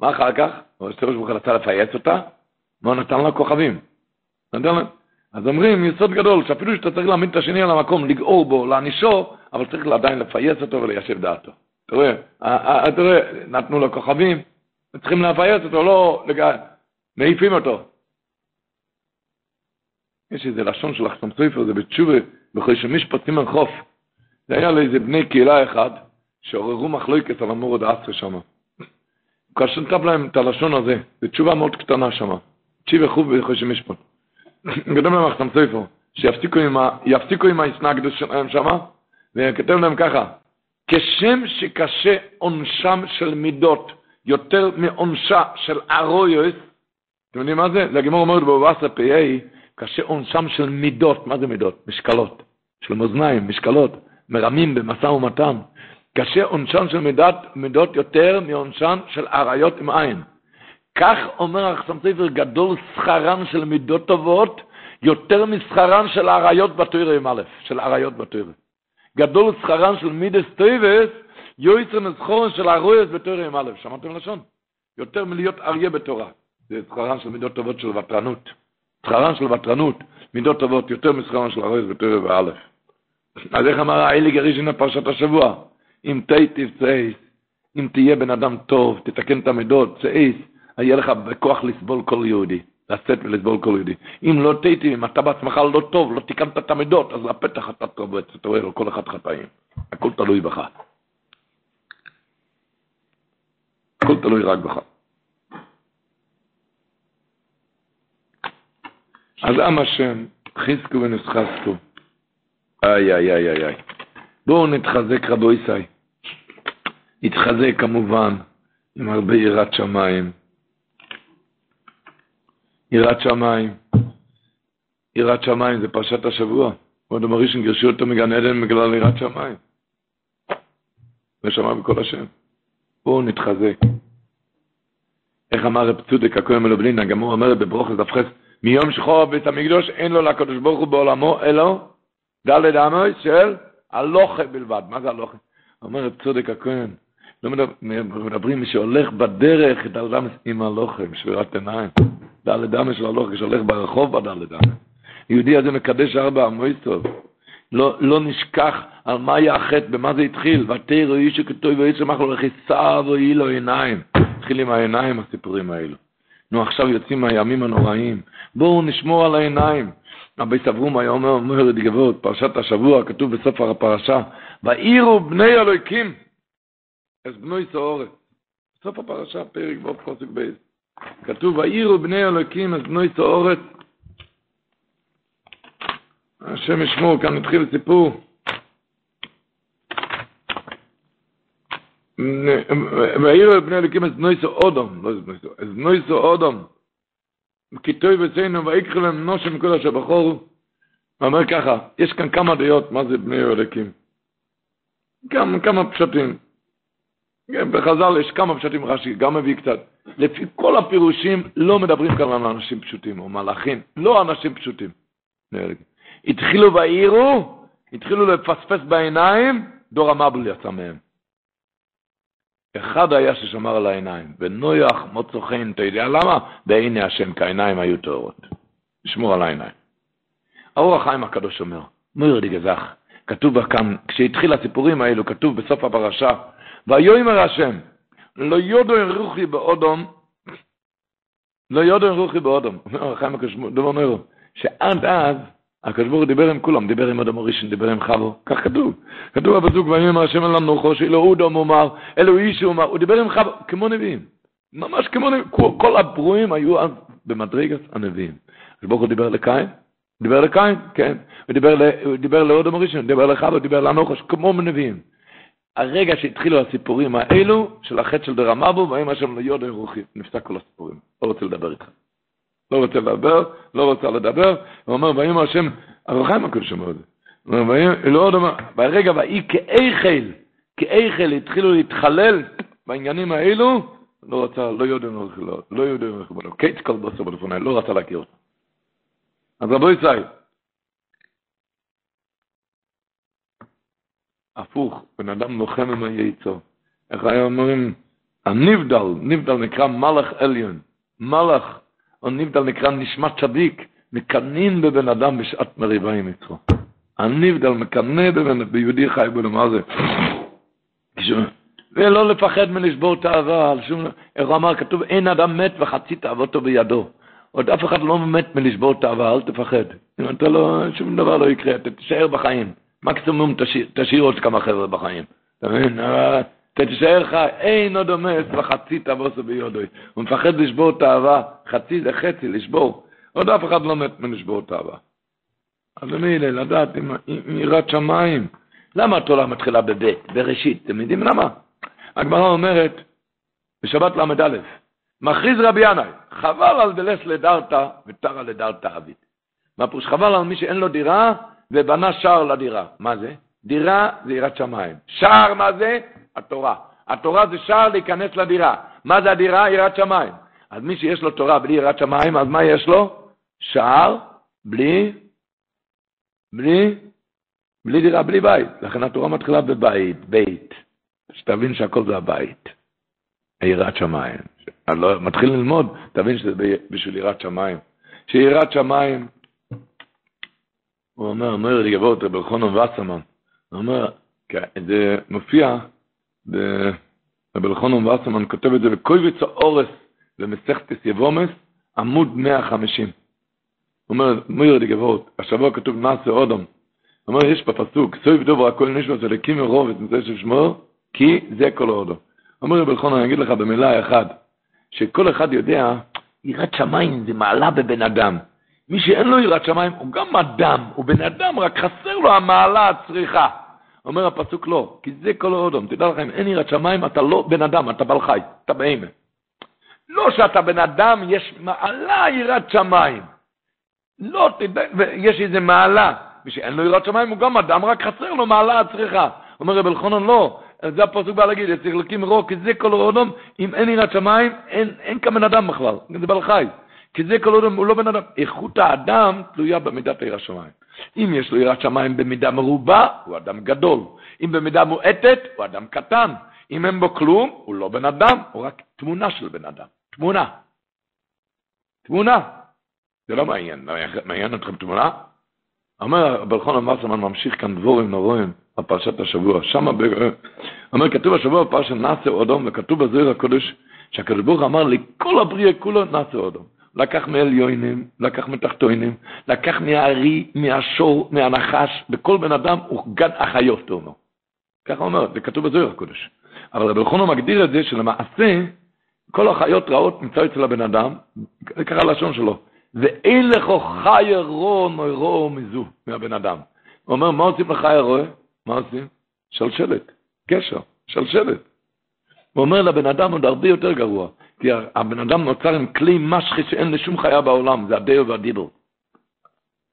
מה אחר כך? הוא הקדוש ברוך רצה לפייס אותה, מה נתן לה כוכבים? נתן לה... אז אומרים, יסוד גדול, שאפילו שאתה צריך להעמיד את השני על המקום, לגעור בו, להענישו, אבל צריך עדיין לפייס אותו וליישב דעתו. אתה רואה, אתה רואה, נתנו לו כוכבים, צריכים לפייס אותו, לא מעיפים אותו. יש איזה לשון של אחסם סופר, זה בתשובה, בכל שמשפט סימן חוף. זה היה לאיזה בני קהילה אחד, שעוררו מחלוקת על המורד האסרה שם. כאשר נתב להם את הלשון הזה, זו תשובה מאוד קטנה שם. תשיב חוב בכל שמשפט. כתב להם אחסם סופר, שיפסיקו עם, ה... עם ההסנגדות שלהם שם, וכתב להם ככה, כשם שקשה עונשם של מידות יותר מעונשה של ארויוס, אתם יודעים מה זה? זה הגמור אומרת בבאסה פ"א, קשה עונשם של מידות, מה זה מידות? משקלות, של מאזניים, משקלות, מרמים במשא ומתן. קשה עונשן של מידות, מידות יותר מעונשן של אריות עם עין. כך אומר החסם ספר, גדול שכרן של מידות טובות, יותר משכרן של אריות בתוירה עם א', של אריות בתוירה. גדול שכרן של מידס טויבס, יויצר נזכורן של ארויס בתוירה עם א', שמעתם לשון? יותר מלהיות אריה בתורה. זה שכרן של מידות טובות של ותרנות. שכרן של ותרנות, מידות טובות, יותר משכרן של ארויס בתוירה באלף. אז איך אמר האלי גרישין בפרשת השבוע? אם תיטיב צעיס, אם תהיה בן אדם טוב, תתקן את המידות, צעיס, יהיה לך בכוח לסבול כל יהודי, לצאת ולסבול כל יהודי. אם לא תיטיב, אם אתה בעצמך לא טוב, לא תיקנת את המידות, אז לפתח אתה טוב, אתה רואה לו כל אחד חטאים. הכל תלוי בך. הכל תלוי רק בך. אז עם השם, חזקו ונסחזקו. איי, איי, איי, איי, איי. בואו נתחזק רבו ישי. נתחזק כמובן עם הרבה יראת שמיים. יראת שמיים. יראת שמיים זה פרשת השבוע. כבוד המראשון גירשו אותו מגן עדן בגלל יראת שמיים. ושמע בקול השם. בואו נתחזק. איך אמר רב צודק הכהן מלובלין, הגמור אומר בברוכס דף חס, מיום שחור בית המקדוש אין לו לקדוש ברוך הוא בעולמו, אלא דלת עמוי של הלוכה בלבד. מה זה הלוכה? אומר רב צודק הכהן, לא מדברים מי שהולך בדרך את האדם עם הלוכה, עם שבירת עיניים. דלת עמוי של הלוכה, כשהולך ברחוב בדלת עמוי. יהודי הזה מקדש ארבע עמוי טוב. לא, לא נשכח על מה היה החטא, במה זה התחיל. ותרא איש שכתוב ואיש שמח לו לכיסה ויהי לו עיניים. התחיל עם העיניים הסיפורים האלו. נו, עכשיו יוצאים מהימים הנוראים. בואו נשמור על העיניים. רבי סברום היה אומר, אומר את פרשת השבוע, כתוב בסוף הפרשה, ואירו בני אלוהיקים, אז בנוי סעורת. בסוף הפרשה, פרק ו' פסוק בייס. כתוב, ואירו בני אלוהיקים, אז בנוי סעורת. השם ישמור, כאן התחיל סיפור. ואירו בני אלוהיקים, אז בנוי סעודום, לא אז בנוי סעודום. כיתוי בציינו ויקחו להם נושם כל אשר בחורו. הוא אומר ככה, יש כאן כמה דעות מה זה בני אלוקים. גם כמה פשטים. בחז"ל יש כמה פשטים רש"י, גם מביא קצת. לפי כל הפירושים לא מדברים כאן על אנשים פשוטים או מלאכים, לא אנשים פשוטים. התחילו בעירו, התחילו לפספס בעיניים, דור המבל יצא מהם. אחד היה ששמר על העיניים, ונויח מוצא חן, אתה יודע למה? בעיני השם, כי העיניים היו טהורות. לשמור על העיניים. האור החיים הקדוש אומר, מויר גזח, כתוב כאן, כשהתחיל הסיפורים האלו, כתוב בסוף הפרשה, ויאמר השם, לא יודו רוחי באודום, לא יודו רוחי באודום, אומר החיים הקדוש, דבר נוירו, שעד אז, הוא דיבר עם כולם, דיבר עם אדם הראשון, דיבר עם חבו, כך כתוב. כתוב בפסוק, ויאמר השם אל הנוחו, שאילו אודום אומר, אלו אישו אומר, הוא דיבר עם חבו, כמו נביאים. ממש כמו נביאים. כל הברואים היו אז במדרגת הנביאים. הקדוש ברוך הוא דיבר לקין, דיבר לקין, כן. הוא דיבר לאודם הראשון, דיבר לחבו, דיבר לנוחו, כמו נביאים. הרגע שהתחילו הסיפורים האלו, של החטא של דרמבו, ויאמר השם ליודו רוחי, נפסק כל הסיפורים. לא רוצה לדבר איתך. לא רוצה לדבר, לא רוצה לדבר, הוא אומר, ויאמר השם, הרוחיים הקדוש אומר את זה. לא עוד אומר, ברגע ויהי כאיכל, כאיכל התחילו להתחלל בעניינים האלו, לא רצה, לא יודע לא, לא יודע בנו, קייץ כל בלפוני, לא רצה להכיר אותו. אז רבו ישראל, הפוך, בן אדם לוחם עם היצור. איך היה אומרים, הנבדל, נבדל נקרא מלאך עליון, מלאך הנבדל נקרא נשמת צדיק, מקנאים בבן אדם בשעת מריבה עם יצרו. הנבדל מקנא בבן, ביהודי חי בנו, מה זה? ולא לפחד מלשבור תאווה, על שום, איך הוא אמר, כתוב, אין אדם מת וחצי תאוותו בידו. עוד אף אחד לא מת מלשבור תאווה, אל תפחד. אם אתה לא, שום דבר לא יקרה, אתה תישאר בחיים. מקסימום תשאיר, עוד כמה חבר'ה בחיים. אתה מבין? תישאר חי, אין עוד עומס וחצי תאוותו בידוי. הוא מפחד לשבור תאווה, חצי זה חצי, לשבור. עוד אף אחד לא מת מלשבור תאווה. אז מילא, לדעת עם יראת שמיים. למה התורה מתחילה בבית, בראשית? אתם יודעים למה? הגמרא אומרת, בשבת ל"א, מכריז רבי ינאי, חבל על דלס לדרתא ותרא לדרתא אבית. מה פירוש? חבל על מי שאין לו דירה ובנה שער לדירה. מה זה? דירה זה יראת שמיים. שער מה זה? התורה. התורה זה שער להיכנס לדירה. מה זה הדירה? יראת שמיים. אז מי שיש לו תורה בלי יראת שמיים, אז מה יש לו? שער בלי, בלי, בלי דירה, בלי בית. לכן התורה מתחילה בבית, בית. שתבין שהכל זה הבית. יראת שמיים. לא, מתחיל ללמוד, תבין שזה בשביל יראת שמיים. שיראת שמיים, הוא אומר, אומר לי גבות, רבי אלחונן וסרמן, הוא אומר, זה מופיע, רבי אלחונן וסרמן כותב את זה, וקויביץ האורס במסכתס יבומס, עמוד 150. הוא אומר, מויר די גבות, השבוע כתוב מעשה אודום. הוא אומר, יש בפסוק, סויב דובר הכל נשמע זה לקים מרוב את מצווה של שמו, כי זה כל אודום. אומר רבי אלחונן, אני אגיד לך במילה אחת, שכל אחד יודע, יראת שמיים זה מעלה בבן אדם. מי שאין לו יראת שמיים הוא גם אדם, הוא בן אדם, רק חסר לו המעלה הצריכה. אומר הפסוק לא, כי זה כל אודום. תדע לכם, אין יראת שמיים, אתה לא בן אדם, אתה בעל חי, אתה בהמה. לא שאתה בן אדם, יש מעלה יראת שמיים. לא, תדע, יש איזה מעלה. מי שאין לו יראת שמיים הוא גם אדם, רק חסר לו מעלה הצריכה. אומר רב אלחונן, לא, זה הפסוק בא להגיד, צריך להקים רוק, כי זה כל אודום, אם אין יראת שמיים, אין, אין כבן אדם בכלל, זה בעל חי. כי זה כל אודום, הוא לא בן אדם. איכות האדם תלויה במידת יראת שמיים. אם יש לו יראת שמיים במידה מרובה, הוא אדם גדול. אם במידה מועטת, הוא אדם קטן. אם אין בו כלום, הוא לא בן אדם, הוא רק תמונה של בן אדם. תמונה. תמונה. זה לא מעניין. מעניין אתכם תמונה? אומר, אלחנן מסרמן ממשיך כאן דבורים נוראים על פרשת השבוע. שם, אומר, כתוב השבוע בפרשת נאסר אודום, וכתוב בזוהיר הקודש, שהקדוש ברוך אמר לכל הבריאה כולו נאסר אודום. לקח מעליונים, לקח מתחתונים, לקח מהארי, מהשור, מהנחש, בכל בן אדם הוא גן החיות, הוא אומר. ככה אומר, זה כתוב בזוהיר הקודש. אבל רבי אלחנן מגדיר את זה שלמעשה, כל החיות רעות נמצא אצל הבן אדם, זה ככה הלשון שלו. ואין לך חי רו נוירו מזו, מהבן אדם. הוא אומר, מה עושים לחי רואה? מה עושים? שלשלת, קשר, שלשלת. הוא אומר לבן אדם עוד הרבה יותר גרוע, כי הבן אדם נוצר עם כלי משחי שאין לשום חיה בעולם, זה הדיו והדיבור.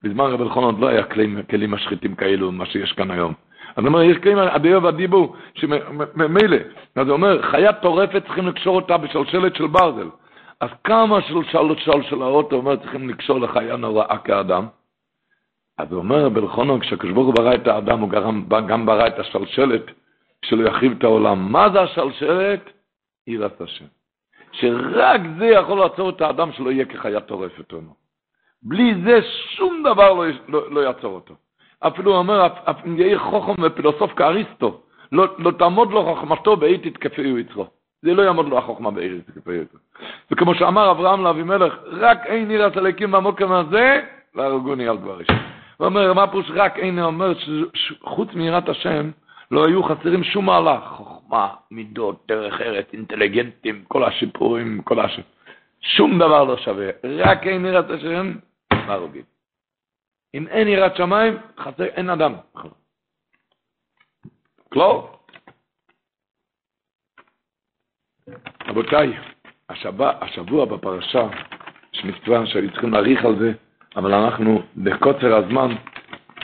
בזמן רבי אלחון עוד לא היה כלים, כלים משחיתים כאלו, מה שיש כאן היום. אז אומר, יש כלים, הדיו והדיבור, שממילא, אז הוא אומר, חיה טורפת צריכים לקשור אותה בשלשלת של ברזל. אז כמה של שלוש של האוטו אומר צריכים לקשור לחיה נוראה כאדם? אז הוא אומר בלכונו, כשהקדוש ברוך הוא ברא את האדם, הוא גם, גם ברא את השלשלת שלא יחריב את העולם. מה זה השלשלת? יראת השם. שרק זה יכול לעצור את האדם שלא יהיה כחיה טורפת לנו. בלי זה שום דבר לא, לא, לא יעצור אותו. אפילו הוא אומר, אם יהיה חוכם ופילוסוף כאריסטו, לא, לא תעמוד לו חוכמתו באי תתקפהו יצרו. זה לא יעמוד לו החוכמה בארץ כפי יותר. וכמו שאמר אברהם לאבימלך, רק אין נראה סלקים במוקם הזה, להרגוני על דבר ראשון. הוא אומר, מה פירוש רק אין אומר, שחוץ מיראת השם, לא היו חסרים שום מהלך, חוכמה, מידות, דרך ארץ, אינטליגנטים, כל השיפורים, כל הש... שום דבר לא שווה, רק אין יראת השם, להרגים. אם אין יראת שמיים, חסר, אין אדם. כלום. רבותיי, השבוע, השבוע בפרשה, יש מצווה שהיו צריכים להאריך על זה, אבל אנחנו בקוצר הזמן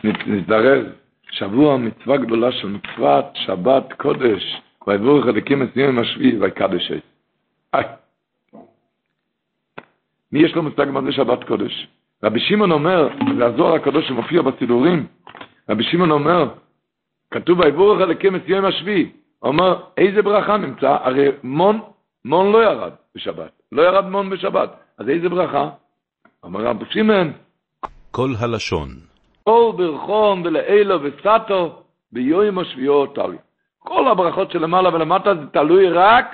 נזדרז. שבוע מצווה גדולה של מצוות שבת קודש, ויבורך אלוקים את יום השביעי ויקדש את. מי יש לו מושג מה זה שבת קודש? רבי שמעון אומר, זה הזוהר הקדוש שמופיע בסידורים, רבי שמעון אומר, כתוב ויבורך אלוקים את יום השביעי, אומר, איזה ברכה נמצא? הרי מון מון לא ירד בשבת. לא ירד מון בשבת. אז איזה ברכה? אמר רב שמעון. כל הלשון. כל ברכון ולאילו וסטו ביום השביעו טלי. כל הברכות שלמעלה ולמטה זה תלוי רק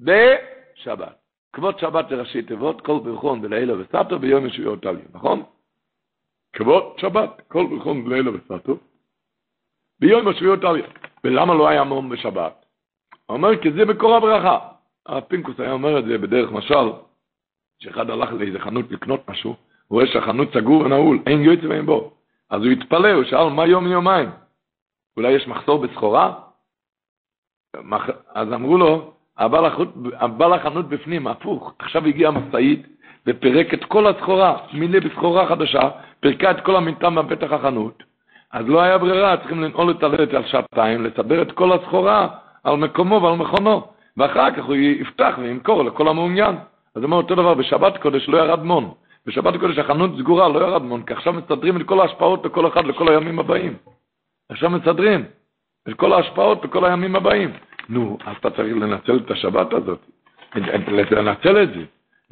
בשבת. כבוד שבת לראשי תיבות, כל ברכון ולאילו וסטו ביום השביעו טלי, נכון? כבוד שבת, כל ברכון ולאילו וסטו ביום השביעו טלי. ולמה לא היה מון בשבת? הוא אומר, כי זה מקור הברכה. הרב פינקוס היה אומר את זה בדרך משל, שאחד הלך לאיזה חנות לקנות משהו, הוא רואה שהחנות סגור ונעול, אין יועץ ואין בו. אז הוא התפלא, הוא שאל, מה יום יומיים? אולי יש מחסור בסחורה? אז אמרו לו, הבעל החנות בפנים, הפוך, עכשיו הגיעה משאית ופירק את כל הסחורה, מילא בסחורה חדשה, פירקה את כל המטען בפתח החנות, אז לא היה ברירה, צריכים לנעול את הלדת על שעתיים, לסבר את כל הסחורה על מקומו ועל מכונו. ואחר כך הוא יפתח וימכור לכל המעוניין. אז הוא אומר אותו דבר, בשבת קודש לא ירד מון. בשבת קודש החנות סגורה, לא ירד כי עכשיו מסדרים את כל ההשפעות לכל אחד, לכל הימים הבאים. עכשיו מסדרים את כל ההשפעות לכל הימים הבאים. נו, אז אתה צריך לנצל את השבת הזאת, לנצל את זה.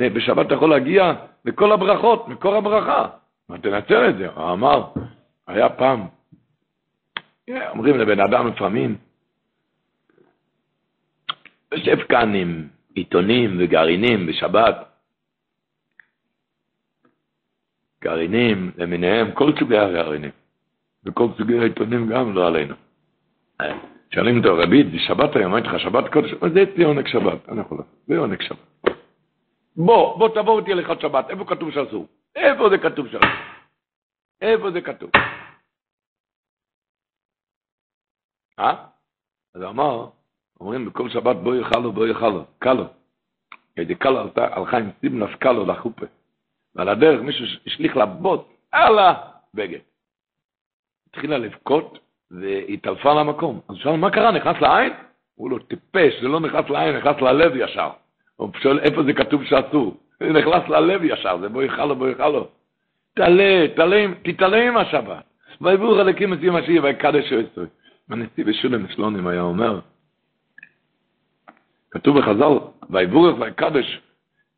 בשבת אתה יכול להגיע לכל הברכות, מקור הברכה. תנצל את זה. הוא אמר, היה פעם, אומרים לבן אדם לפעמים, יושב כאן עם עיתונים וגרעינים בשבת. גרעינים למיניהם, כל סוגי הגרעינים. וכל סוגי העיתונים גם לא עלינו. שואלים אותו, רבי, זה שבת היום, אמרתי לך שבת קודש, זה אצלי עונג שבת, אני יכול לעשות, זה עונג שבת. בוא, בוא תבוא אותי להלכות שבת, איפה כתוב שאסור? איפה זה כתוב שאסור? איפה זה כתוב? אה? אז אמר, אומרים בכל שבת בוא יאכלו, בוא יאכלו, קלו. איזה קלו הלכה עם סיבנס קלו לחופה. ועל הדרך מישהו השליך לה בוט על הבגד. התחילה לבכות והתעלפה למקום. אז הוא שאל, מה קרה, נכנס לעין? הוא לא טיפש, זה לא נכנס לעין, נכנס ללב ישר. הוא שואל, איפה זה כתוב שאסור? זה נכנס ללב ישר, זה בוא יאכלו, בוא יאכלו. תעלה, תעלה, תתעלה עם השבת. ויבואו חלקים את השיעי ויקדש יועצוי. הנשיא בשולם סלונים היה אומר, כתוב בחז"ל, ויבורך ויקדש,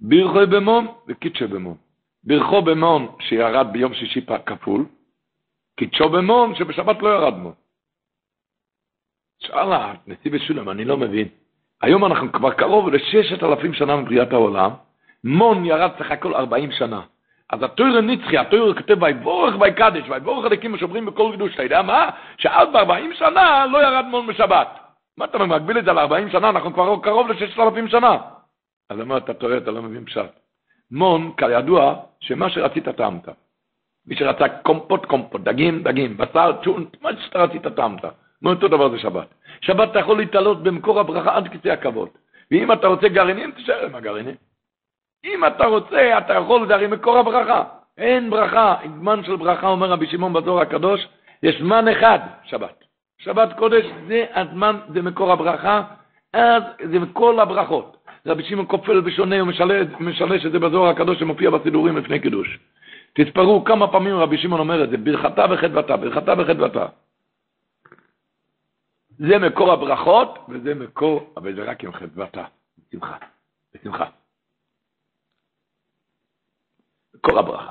בירכו במון וקידשו במון. בירכו במון שירד ביום שישי כפול, כי צ'ובמון שבשבת לא ירד מון. שאל הנשיא בשולם, אני לא מבין. היום אנחנו כבר קרוב לששת אלפים שנה מבריאת העולם, מון ירד סך הכל ארבעים שנה. אז התויר נצחי, התויר כותב ויבורך ויקדש, ויבורך הלקים השומרים בכל קדוש, אתה יודע מה? שעד בארבעים שנה לא ירד מון בשבת. מה אתה מגביל את זה לארבעים שנה? אנחנו כבר קרוב לששת אלפים שנה. אז אומר, אתה טועה, אתה לא מבין פשט. מון, כידוע, שמה שרצית טעמת. מי שרצה קומפוט, קומפוט, דגים, דגים, בשר, צ'ונט, מה שאתה רצית טעמת. אותו דבר זה שבת. שבת אתה יכול להתעלות במקור הברכה עד קצה הכבוד. ואם אתה רוצה גרעינים, תישאר עם הגרעינים. אם אתה רוצה, אתה יכול, זה הרי מקור הברכה. אין ברכה, זמן של ברכה, אומר רבי שמעון בזוהר הקדוש, יש זמן אחד, שבת. שבת קודש זה הזמן, זה מקור הברכה, אז זה כל הברכות. רבי שמעון כופל ושונה ומשלש את זה בזוהר הקדוש שמופיע בסידורים לפני קידוש. תספרו כמה פעמים רבי שמעון אומר את זה, ברכתה וחדוותה, ברכתה וחדוותה. זה מקור הברכות, וזה מקור, אבל זה רק עם חדוותה, בשמחה, בשמחה. מקור הברכה.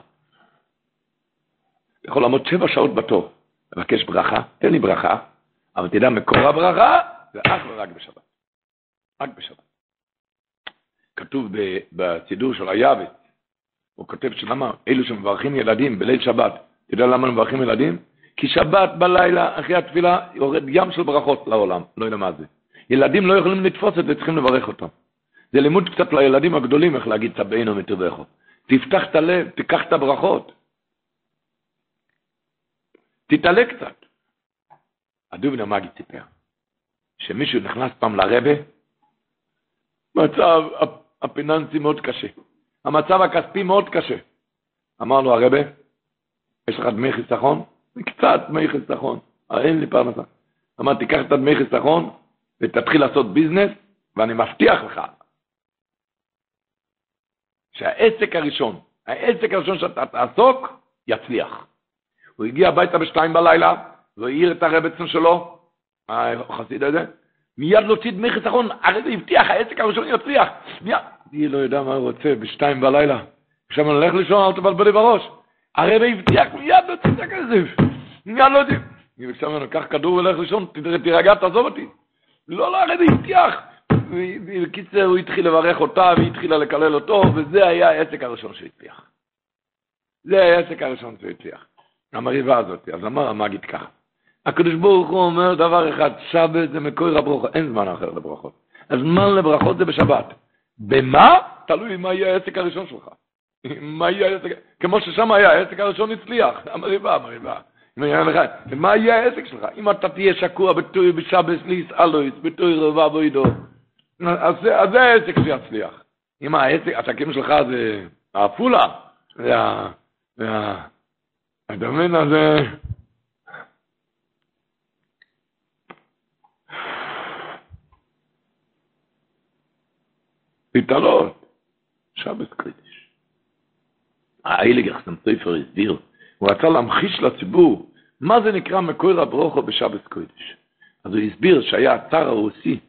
יכול לעמוד שבע שעות בתור, לבקש ברכה, תן לי ברכה, אבל תדע, מקור הברכה זה אך ורק בשבת. רק בשבת. כתוב בסידור של היאבס, הוא כותב שלמה אלו שמברכים ילדים בליל שבת, אתה יודע למה מברכים ילדים? כי שבת בלילה, אחרי התפילה, יורד ים של ברכות לעולם, לא יודע מה זה. ילדים לא יכולים לתפוס את זה, צריכים לברך אותם. זה לימוד קצת לילדים הגדולים, איך להגיד צבענו מטובחו. תפתח את הלב, תיקח את הברכות. תתעלה קצת. הדובין המאגי סיפר, שמישהו נכנס פעם לרבה, מצב הפיננסי מאוד קשה. המצב הכספי מאוד קשה. אמר לו הרבה, יש לך דמי חיסכון? קצת דמי חיסכון, אה, אין לי פרנסה. אמר, תיקח את הדמי חיסכון ותתחיל לעשות ביזנס, ואני מבטיח לך שהעסק הראשון, העסק הראשון שאתה תעסוק, יצליח. הוא הגיע הביתה בשתיים בלילה, והעיר את הרבצן שלו, החסיד הזה, מיד להוציא דמי חיסכון, הרי זה הבטיח, העסק הראשון יצליח. מיד, אני לא יודע מה הוא רוצה, בשתיים בלילה. עכשיו אני הולך לישון, אל תבלבל לי בראש. הרב הבטיח מיד להוציא את הכסף. מיד יודעים. עכשיו אני לוקח כדור והולך לישון, תירגע, תעזוב אותי. לא, לא, הרב הבטיח. בקיצר, הוא התחיל לברך אותה, והיא התחילה לקלל אותו, וזה היה העסק הראשון שהצליח. זה היה העסק הראשון שהצליח. המריבה הזאת. אז אמר המגיד ככה. הקדוש ברוך הוא אומר דבר אחד, שבת זה מקור הברכות, אין זמן אחר לברכות. הזמן לברכות זה בשבת. במה? תלוי מה יהיה העסק הראשון שלך. מה יהיה העסק, כמו ששם היה, העסק הראשון הצליח, המריבה, המריבה. מה יהיה העסק שלך? אם אתה תהיה שקוע בתוי בשבס ליס אלויס, בתוי רבה בוידו, אז זה העסק שיצליח. אם העסק, השקים שלך זה העפולה, אתה מבין, אז... להתעלות, שבס קריטיש. האיליגר סמסויפר הסביר, הוא רצה להמחיש לציבור מה זה נקרא מקור הברוכו בשבס קריטיש. אז הוא הסביר שהיה הצר הרוסי,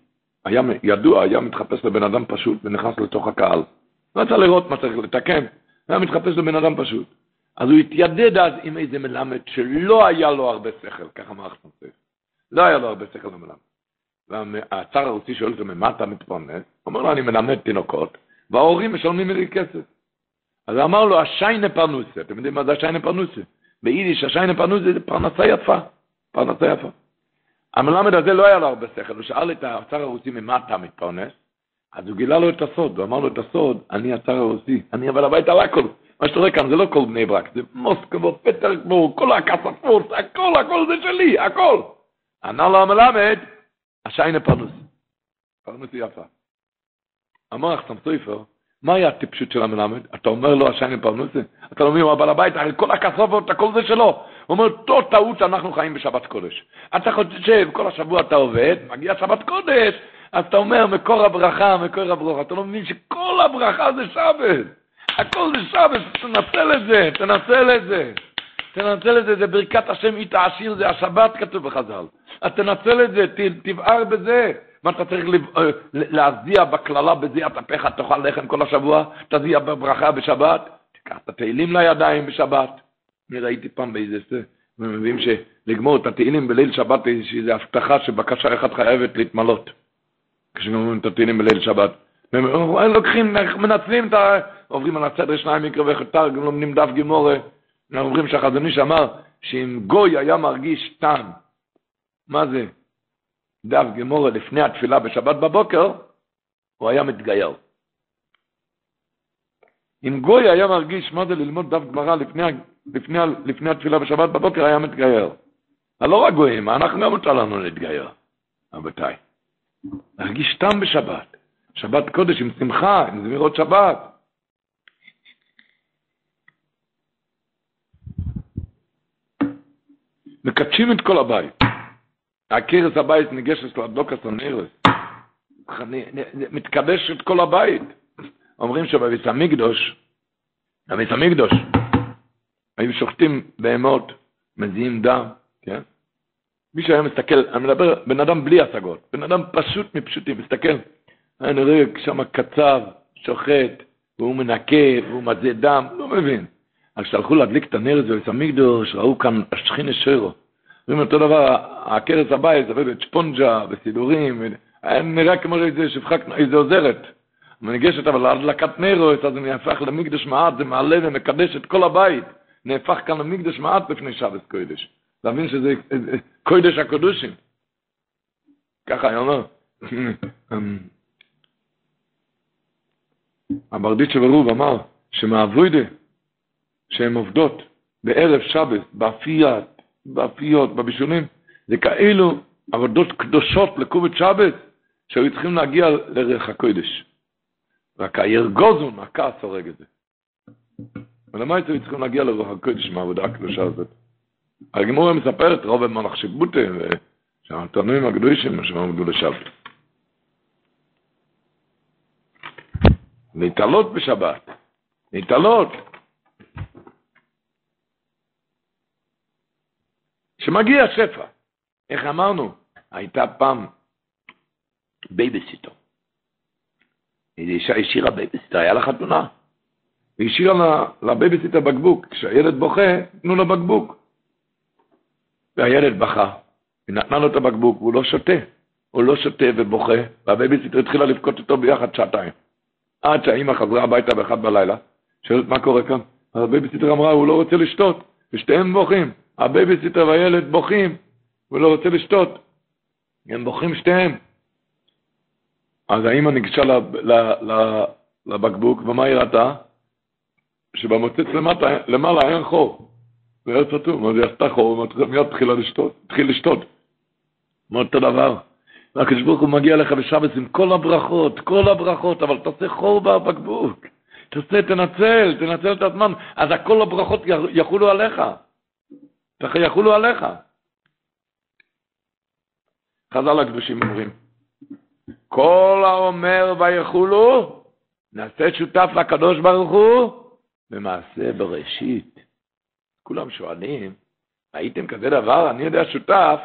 היה ידוע, היה מתחפש לבן אדם פשוט ונכנס לתוך הקהל. הוא רצה לראות מה צריך לתקן, היה מתחפש לבן אדם פשוט. אז הוא התיידד אז עם איזה מלמד שלא היה לו הרבה שכל, ככה מערכת נוסף. לא היה לו הרבה שכל למלמד. והצר הרוסי שואל אותו, ממה אתה מתפרנס? אומר לו, אני מלמד תינוקות, וההורים משלמים לי כסף. אז אמר לו, השיינה פרנוסה, אתם יודעים מה זה השיינה פרנוסה? ביידיש, השיינה פרנוסה זה פרנסה יפה, פרנסה יפה. המלמד הזה לא היה לו הרבה שכל, הוא שאל את הצר הרוסי, ממה אתה מתפרנס? אז הוא גילה לו את הסוד, הוא אמר לו את הסוד, אני הצר הרוסי, אני אבל הביתה על הכל. מה שאתה רואה כאן זה לא כל בני ברק, זה מוסקבו, פטרסבורג, כל הכספות, הכל, הכל זה שלי, הכל. ענה לו המלמד, השיינה פרנוס. פרנוס יפה. אמר לך סמסויפר, מה היה הטיפשות של המלמד? אתה אומר לו השיינה פרנוס? אתה אומר, הוא הבעל הבית, כל הכספות, הכל זה שלו. הוא אומר, טוב טעות, אנחנו חיים בשבת קודש. אתה חושב, כל השבוע אתה עובד, מגיע שבת קודש, אז אתה אומר, מקור הברכה, מקור הברכה. אתה לא מבין שכל הברכה זה שבת. הכל זה שבת, תנצל את זה, תנצל את זה. תנצל את זה, זה ברכת השם איתה עשיר, זה השבת כתוב בחז"ל. אז תנצל את זה, תבער בזה. מה אתה צריך אה, להזיע בקללה בזיעת אפיך, תאכל לחם כל השבוע, תזיע בברכה בשבת, תיקח את התהילים לידיים בשבת. אני ראיתי פעם באיזה, ומביאים שלגמור את התהילים בליל שבת איזו הבטחה שבקשה אחת חייבת להתמלות. כשגומרים את התהילים בליל שבת. והם לוקחים, מנצלים את ה... עוברים על הסדר שניים מקרא וחתר, גם לומדים דף גימורה. אנחנו אומרים שהחזון איש אמר שאם גוי היה מרגיש טעם, מה זה? דף גימורה לפני התפילה בשבת בבוקר, הוא היה מתגייר. אם גוי היה מרגיש מה זה ללמוד דף גמרא לפני, לפני, לפני התפילה בשבת בבוקר, היה מתגייר. לא רק גויים, אנחנו גם מותר לנו להתגייר, רבותיי. להרגיש טעם בשבת. שבת קודש עם שמחה, עם זמירות שבת. מקדשים את כל הבית. עקרס הבית ניגשת לדוקס הנרס. מתקדש את כל הבית. אומרים שבביס המקדוש, בביס המקדוש, היו שוחטים בהמות, מזיעים דם, כן? מי שהיה מסתכל, אני מדבר, בן אדם בלי השגות, בן אדם פשוט מפשוטים, מסתכל, אני רואה שם קצר, שוחט, והוא מנקה, והוא מזה דם, לא מבין. אז כשהלכו להדליק את הנר הזה בביס המקדוש, ראו כאן השכינה שוירו. אומרים אותו דבר, הכרס הבית, זה עובד שפונג'ה וסידורים, נראה כמו איזה שפחה, איזה עוזרת. מניגשת אבל להדלקת נרוס, אז זה נהפך למקדש מעט, זה מעלה ומקדש את כל הבית. נהפך כאן למקדש מעט לפני שבת קודש. להבין שזה קודש הקודשים. ככה אני אומר. הברדיצ'ה ברוב אמר שמעבוידה, שהן עובדות בערב שבת, באפיית, באפיות, בבישולים, זה כאלו עבודות קדושות לקובת שבת, שהיו צריכים להגיע לרך הקודש. רק הירגוזון, הכעס הורג את זה. ולמה הייתם צריכים להגיע לרוח הקודש מהעבודה הקדושה הזאת? הגמורה מספרת רוב המלאך שבוטה, שהתנועים הקדושים שעמדו לשבת. להתעלות בשבת, להתעלות. שמגיע שפע. איך אמרנו? הייתה פעם בייביסיטר. אישה השאירה בייביסיטר, היה לה חתונה. היא השאירה לבייביסיטר בקבוק. כשהילד בוכה, תנו לו בקבוק. והילד בכה, היא נתנה לו את הבקבוק, והוא לא שותה. הוא לא שותה ובוכה, והבייביסיטר התחילה לבכות איתו ביחד שעתיים. עד שהאימא חזרה הביתה באחד בלילה, שואלת מה קורה כאן? אז הבייביסיטר אמרה, הוא לא רוצה לשתות, ושתיהם בוכים. הבייביסיטר והילד בוכים, הוא לא רוצה לשתות. הם בוכים שתיהם. אז האמא ניגשה לבקבוק, ומה היא ראתה? שבמוצץ למטה, למעלה אין חור. זה היה סתום, אז היא עשתה חור, מיד התחילה לשתות, התחיל לשתות. אותו דבר. והקדוש ברוך הוא מגיע לך בשבת עם כל הברכות, כל הברכות, אבל תעשה חור בבקבוק. תעשה, תנצל, תנצל את הזמן. אז כל הברכות יחולו עליך. יחולו עליך. חז"ל הקדושים אומרים, כל האומר ויחולו, נעשה שותף לקדוש ברוך הוא במעשה בראשית. כולם שואלים, הייתם כזה דבר? אני יודע שותף,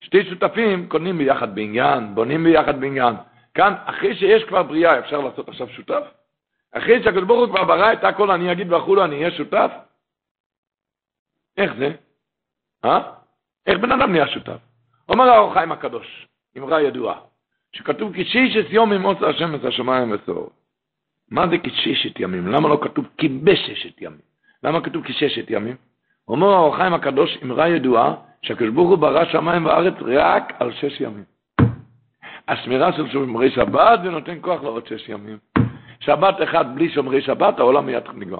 שתי שותפים קונים ביחד בעניין, בונים ביחד בעניין. כאן, אחרי שיש כבר בריאה, אפשר לעשות עכשיו שותף? אחרי שהקדוש ברוך הוא כבר ברא את הכל, אני אגיד וכולו, אני אהיה שותף? איך זה? אה? איך בן אדם נהיה שותף? אומר האור חיים הקדוש, אמרה ידועה, שכתוב כשישת יומים עושה השם את השמיים וסור. מה זה כשישת ימים? למה לא כתוב כבששת ימים? למה כתוב כששת ימים? אומר האור חיים הקדוש, אמרה ידועה, שהקדוש ברוך הוא ברא שמיים וארץ רק על שש ימים. השמירה של שומרי שבת זה נותן כוח לעוד שש ימים. שבת אחד בלי שומרי שבת, העולם מיד נגמר.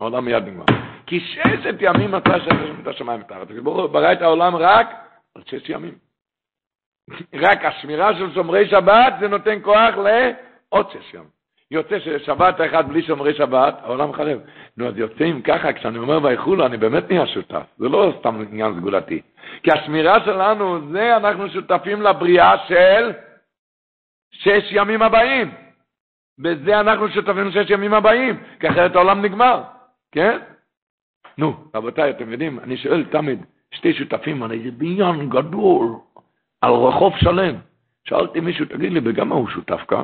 העולם מיד נגמר. כי ששת ימים עשה שם את השמיים ואת הארץ. ברוך הוא ברא את העולם רק על שש ימים. רק השמירה של שומרי שבת זה נותן כוח לעוד שש ימים. יוצא ששבת אחד בלי שומרי שבת, העולם חרב. נו, אז יוצא אם ככה, כשאני אומר ויחולו, אני באמת נהיה שותף. זה לא סתם עניין סגולתי. כי השמירה שלנו, זה אנחנו שותפים לבריאה של שש ימים הבאים. בזה אנחנו שותפים שש ימים הבאים, כי אחרת העולם נגמר, כן? נו, רבותיי, אתם יודעים, אני שואל תמיד, שתי שותפים על איזה בניין גדול, על רחוב שלם. שאלתי מישהו, תגיד לי, בגמה הוא שותף כאן?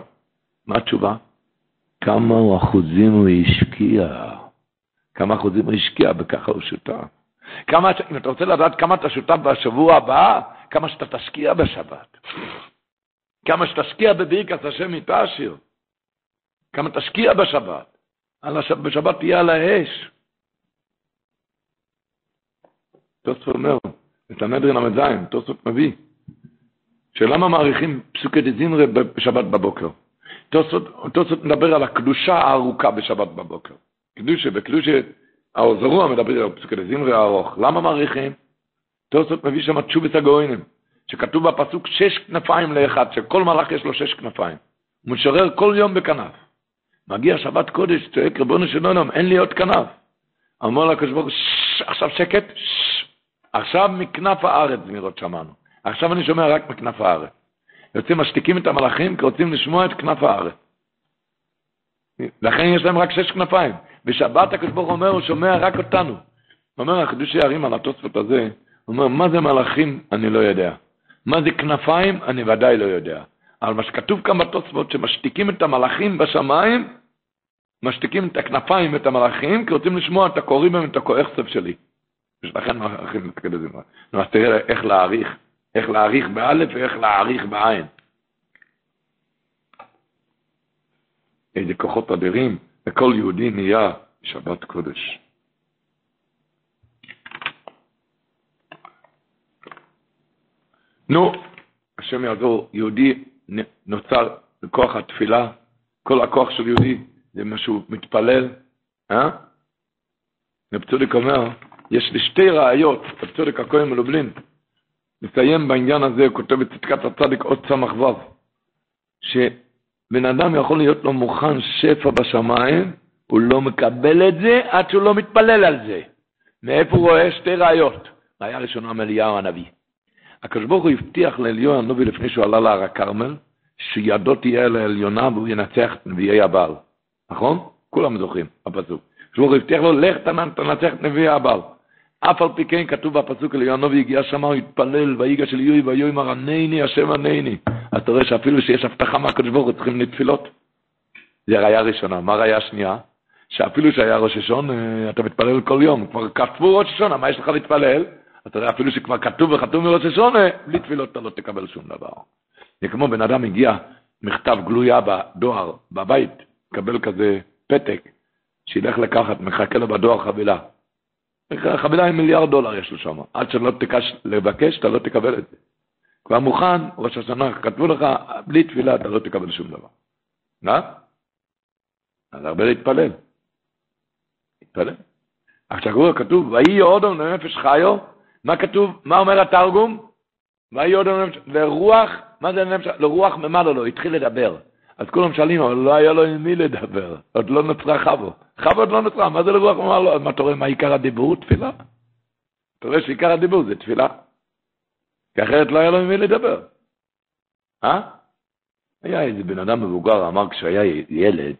מה התשובה? כמה אחוזים הוא השקיע? כמה אחוזים הוא השקיע, וככה הוא שותף. כמה, אם אתה רוצה לדעת כמה אתה שותף בשבוע הבא, כמה שאתה תשקיע בשבת. כמה שתשקיע בברכת השם מפשיר. כמה תשקיע בשבת. בשבת תהיה על האש. תוספות אומר, את המדרין ל"ז, תוספות מביא, שלמה מעריכים פסוקי דזמרי בשבת בבוקר? תוספות מדבר על הקדושה הארוכה בשבת בבוקר. קדושה, בקדושה, האוזרוע מדבר על פסוקי דזמרי הארוך. למה מעריכים? תוספות מביא שם תשובת הגאונים, שכתוב בפסוק שש כנפיים לאחד, שכל מלאך יש לו שש כנפיים. הוא משורר כל יום בכנף. מגיע שבת קודש, צועק ריבונו של עולם, אין לי עוד כנף. אמר לקדוש ברוך הוא, עכשיו שקט, עכשיו מכנף הארץ זמירות שמענו. עכשיו אני שומע רק מכנף הארץ. יוצאים משתיקים את המלאכים כי רוצים לשמוע את כנף הארץ. לכן יש להם רק שש כנפיים. בשבת הקדוש ברוך אומר, הוא שומע רק אותנו. הוא אומר, החידושי הערים על התוספות הזה, הוא אומר, מה זה מלאכים? אני לא יודע. מה זה כנפיים? אני ודאי לא יודע. אבל מה שכתוב כאן בתוספות, שמשתיקים את המלאכים בשמיים, משתיקים את הכנפיים ואת המלאכים, כי רוצים לשמוע את הקוראים ואת הכועכסף שלי. לכן לתקד את זה. אז תראה איך להעריך, איך להעריך באלף ואיך להעריך בעין. איזה כוחות אדירים, וכל יהודי נהיה שבת קודש. נו, השם יעזור, יהודי נוצר בכוח התפילה, כל הכוח של יהודי זה מה שהוא מתפלל, אה? רב צודק אומר, יש לי שתי ראיות, רב צודק הכהן מלובלין, מסיים בעניין הזה, כותב בצדקת הצדיק עוד סמך ו', שבן אדם יכול להיות לו מוכן שפע בשמיים, הוא לא מקבל את זה עד שהוא לא מתפלל על זה. מאיפה הוא רואה שתי ראיות? ראיה ראשונה מאליהו הנביא. הקדוש ברוך הוא הבטיח לאליהו הנביא לפני שהוא עלה להר הכרמל, שידו תהיה על העליונה והוא ינצח את נביאי הבעל. נכון? כולם זוכרים, הפסוק. הקדוש ברוך הוא הבטיח לו, לך תנצח את נביאי הבעל. אף על פי כן כתוב בפסוק אליהו הנביא הגיע שמה, הוא התפלל, ויגש אל יוי ויאמר ענני השם ענני. אז אתה רואה שאפילו שיש הבטחה מהקדוש ברוך הוא צריכים לתפילות. זה ראיה ראשונה. מה ראיה שנייה? שאפילו שהיה ראש השון, אה, אתה מתפלל כל יום. כבר כתבו ראש השונה, מה יש לך להתפלל? אתה יודע, אפילו שכבר כתוב וחתום מראש השונה, בלי תפילות אתה לא תקבל שום דבר. זה כמו בן אדם הגיע, מכתב גלויה בדואר, בבית, קבל כזה פתק, שילך לקחת, מחכה לו בדואר חבילה. חבילה עם מיליארד דולר יש לו שם. עד שלא תקש לבקש, אתה לא תקבל את זה. כבר מוכן, ראש השנה, כתבו לך, בלי תפילה אתה לא תקבל שום דבר. מה? אז הרבה להתפלל. להתפלל. עכשיו כתוב, ויהי אודום לנפש חיו, מה כתוב, מה אומר התרגום? ויהי אודום לנפש, לרוח, מה זה לנפש, לרוח ממלא לו, התחיל לדבר. אז כולם שואלים, אבל לא היה לו עם מי לדבר, עוד לא נוצרה חבו. חבו עוד לא נוצרה, מה זה לרוח ממלא לו? מה אתה רואה, מה עיקר הדיבור? תפילה. אתה רואה שעיקר הדיבור זה תפילה. כי אחרת לא היה לו עם מי לדבר. אה? היה איזה בן אדם מבוגר, אמר כשהיה ילד,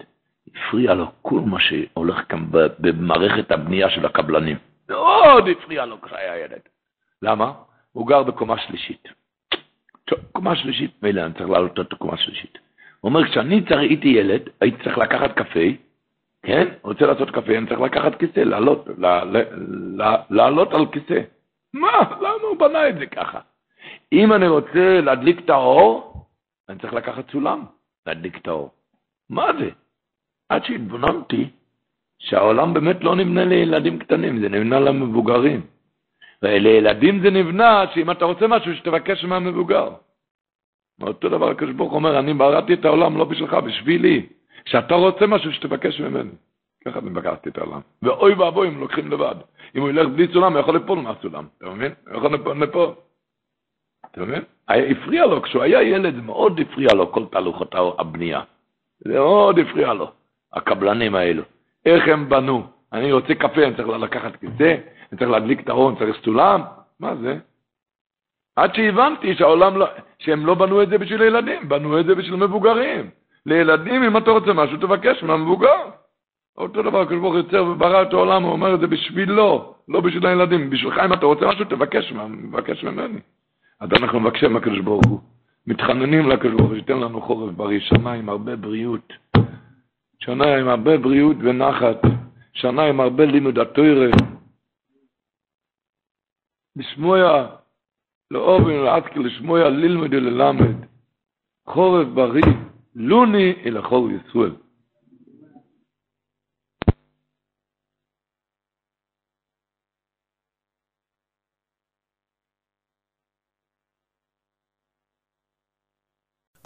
הפריע לו כל מה שהולך כאן במערכת הבנייה של הקבלנים. מאוד הפריע לו כשהיה ילד. למה? הוא גר בקומה שלישית. קומה שלישית, מילא אני צריך לעלות אותו קומה שלישית. הוא אומר, כשאני הייתי ילד, הייתי צריך לקחת קפה, כן? רוצה לעשות קפה, אני צריך לקחת כיסא, לעלות, לעלות על כיסא. מה? למה הוא בנה את זה ככה? אם אני רוצה להדליק את האור, אני צריך לקחת סולם, להדליק את האור. מה זה? עד שהתבוננתי שהעולם באמת לא נבנה לילדים קטנים, זה נבנה למבוגרים. ולילדים זה נבנה שאם אתה רוצה משהו, שתבקש מהמבוגר. אותו דבר הקדוש ברוך אומר, אני בראתי את העולם לא בשבילך, בשבילי. כשאתה רוצה משהו, שתבקש ממני. ככה אני בקרתי את העולם. ואוי ואבוי אם לוקחים לבד. אם הוא ילך בלי סולם, הוא יכול ליפול מהסולם. אתה מבין? הוא יכול ליפול. אתה מבין? הפריע לו, כשהוא היה ילד, מאוד הפריע לו כל תהלוכות הבנייה. זה מאוד הפריע לו, הקבלנים האלו. איך הם בנו? אני רוצה קפה, אני צריך לקחת כיסא, אני צריך להדליק את אני צריך סולם? מה זה? עד שהבנתי שהעולם לא, שהם לא בנו את זה בשביל ילדים, בנו את זה בשביל מבוגרים. לילדים, אם אתה רוצה משהו, תבקש מהמבוגר. אותו דבר, הקדוש ברוך הוא יוצר וברא את העולם, הוא אומר את זה בשבילו, לא בשביל הילדים. בשבילך, אם אתה רוצה משהו, תבקש, תבקש ממני. אז אנחנו מבקשים מהקדוש ברוך הוא, מתחננים לקדוש ברוך הוא, שייתן לנו חורף בריא, שנה עם הרבה בריאות, שנה עם הרבה בריאות ונחת, שנה עם הרבה לימוד התוירה, לשמוע, לאובן ולעדכי לשמוע, ללמד וללמד. חורף בריא, לוני אל החור ישראל.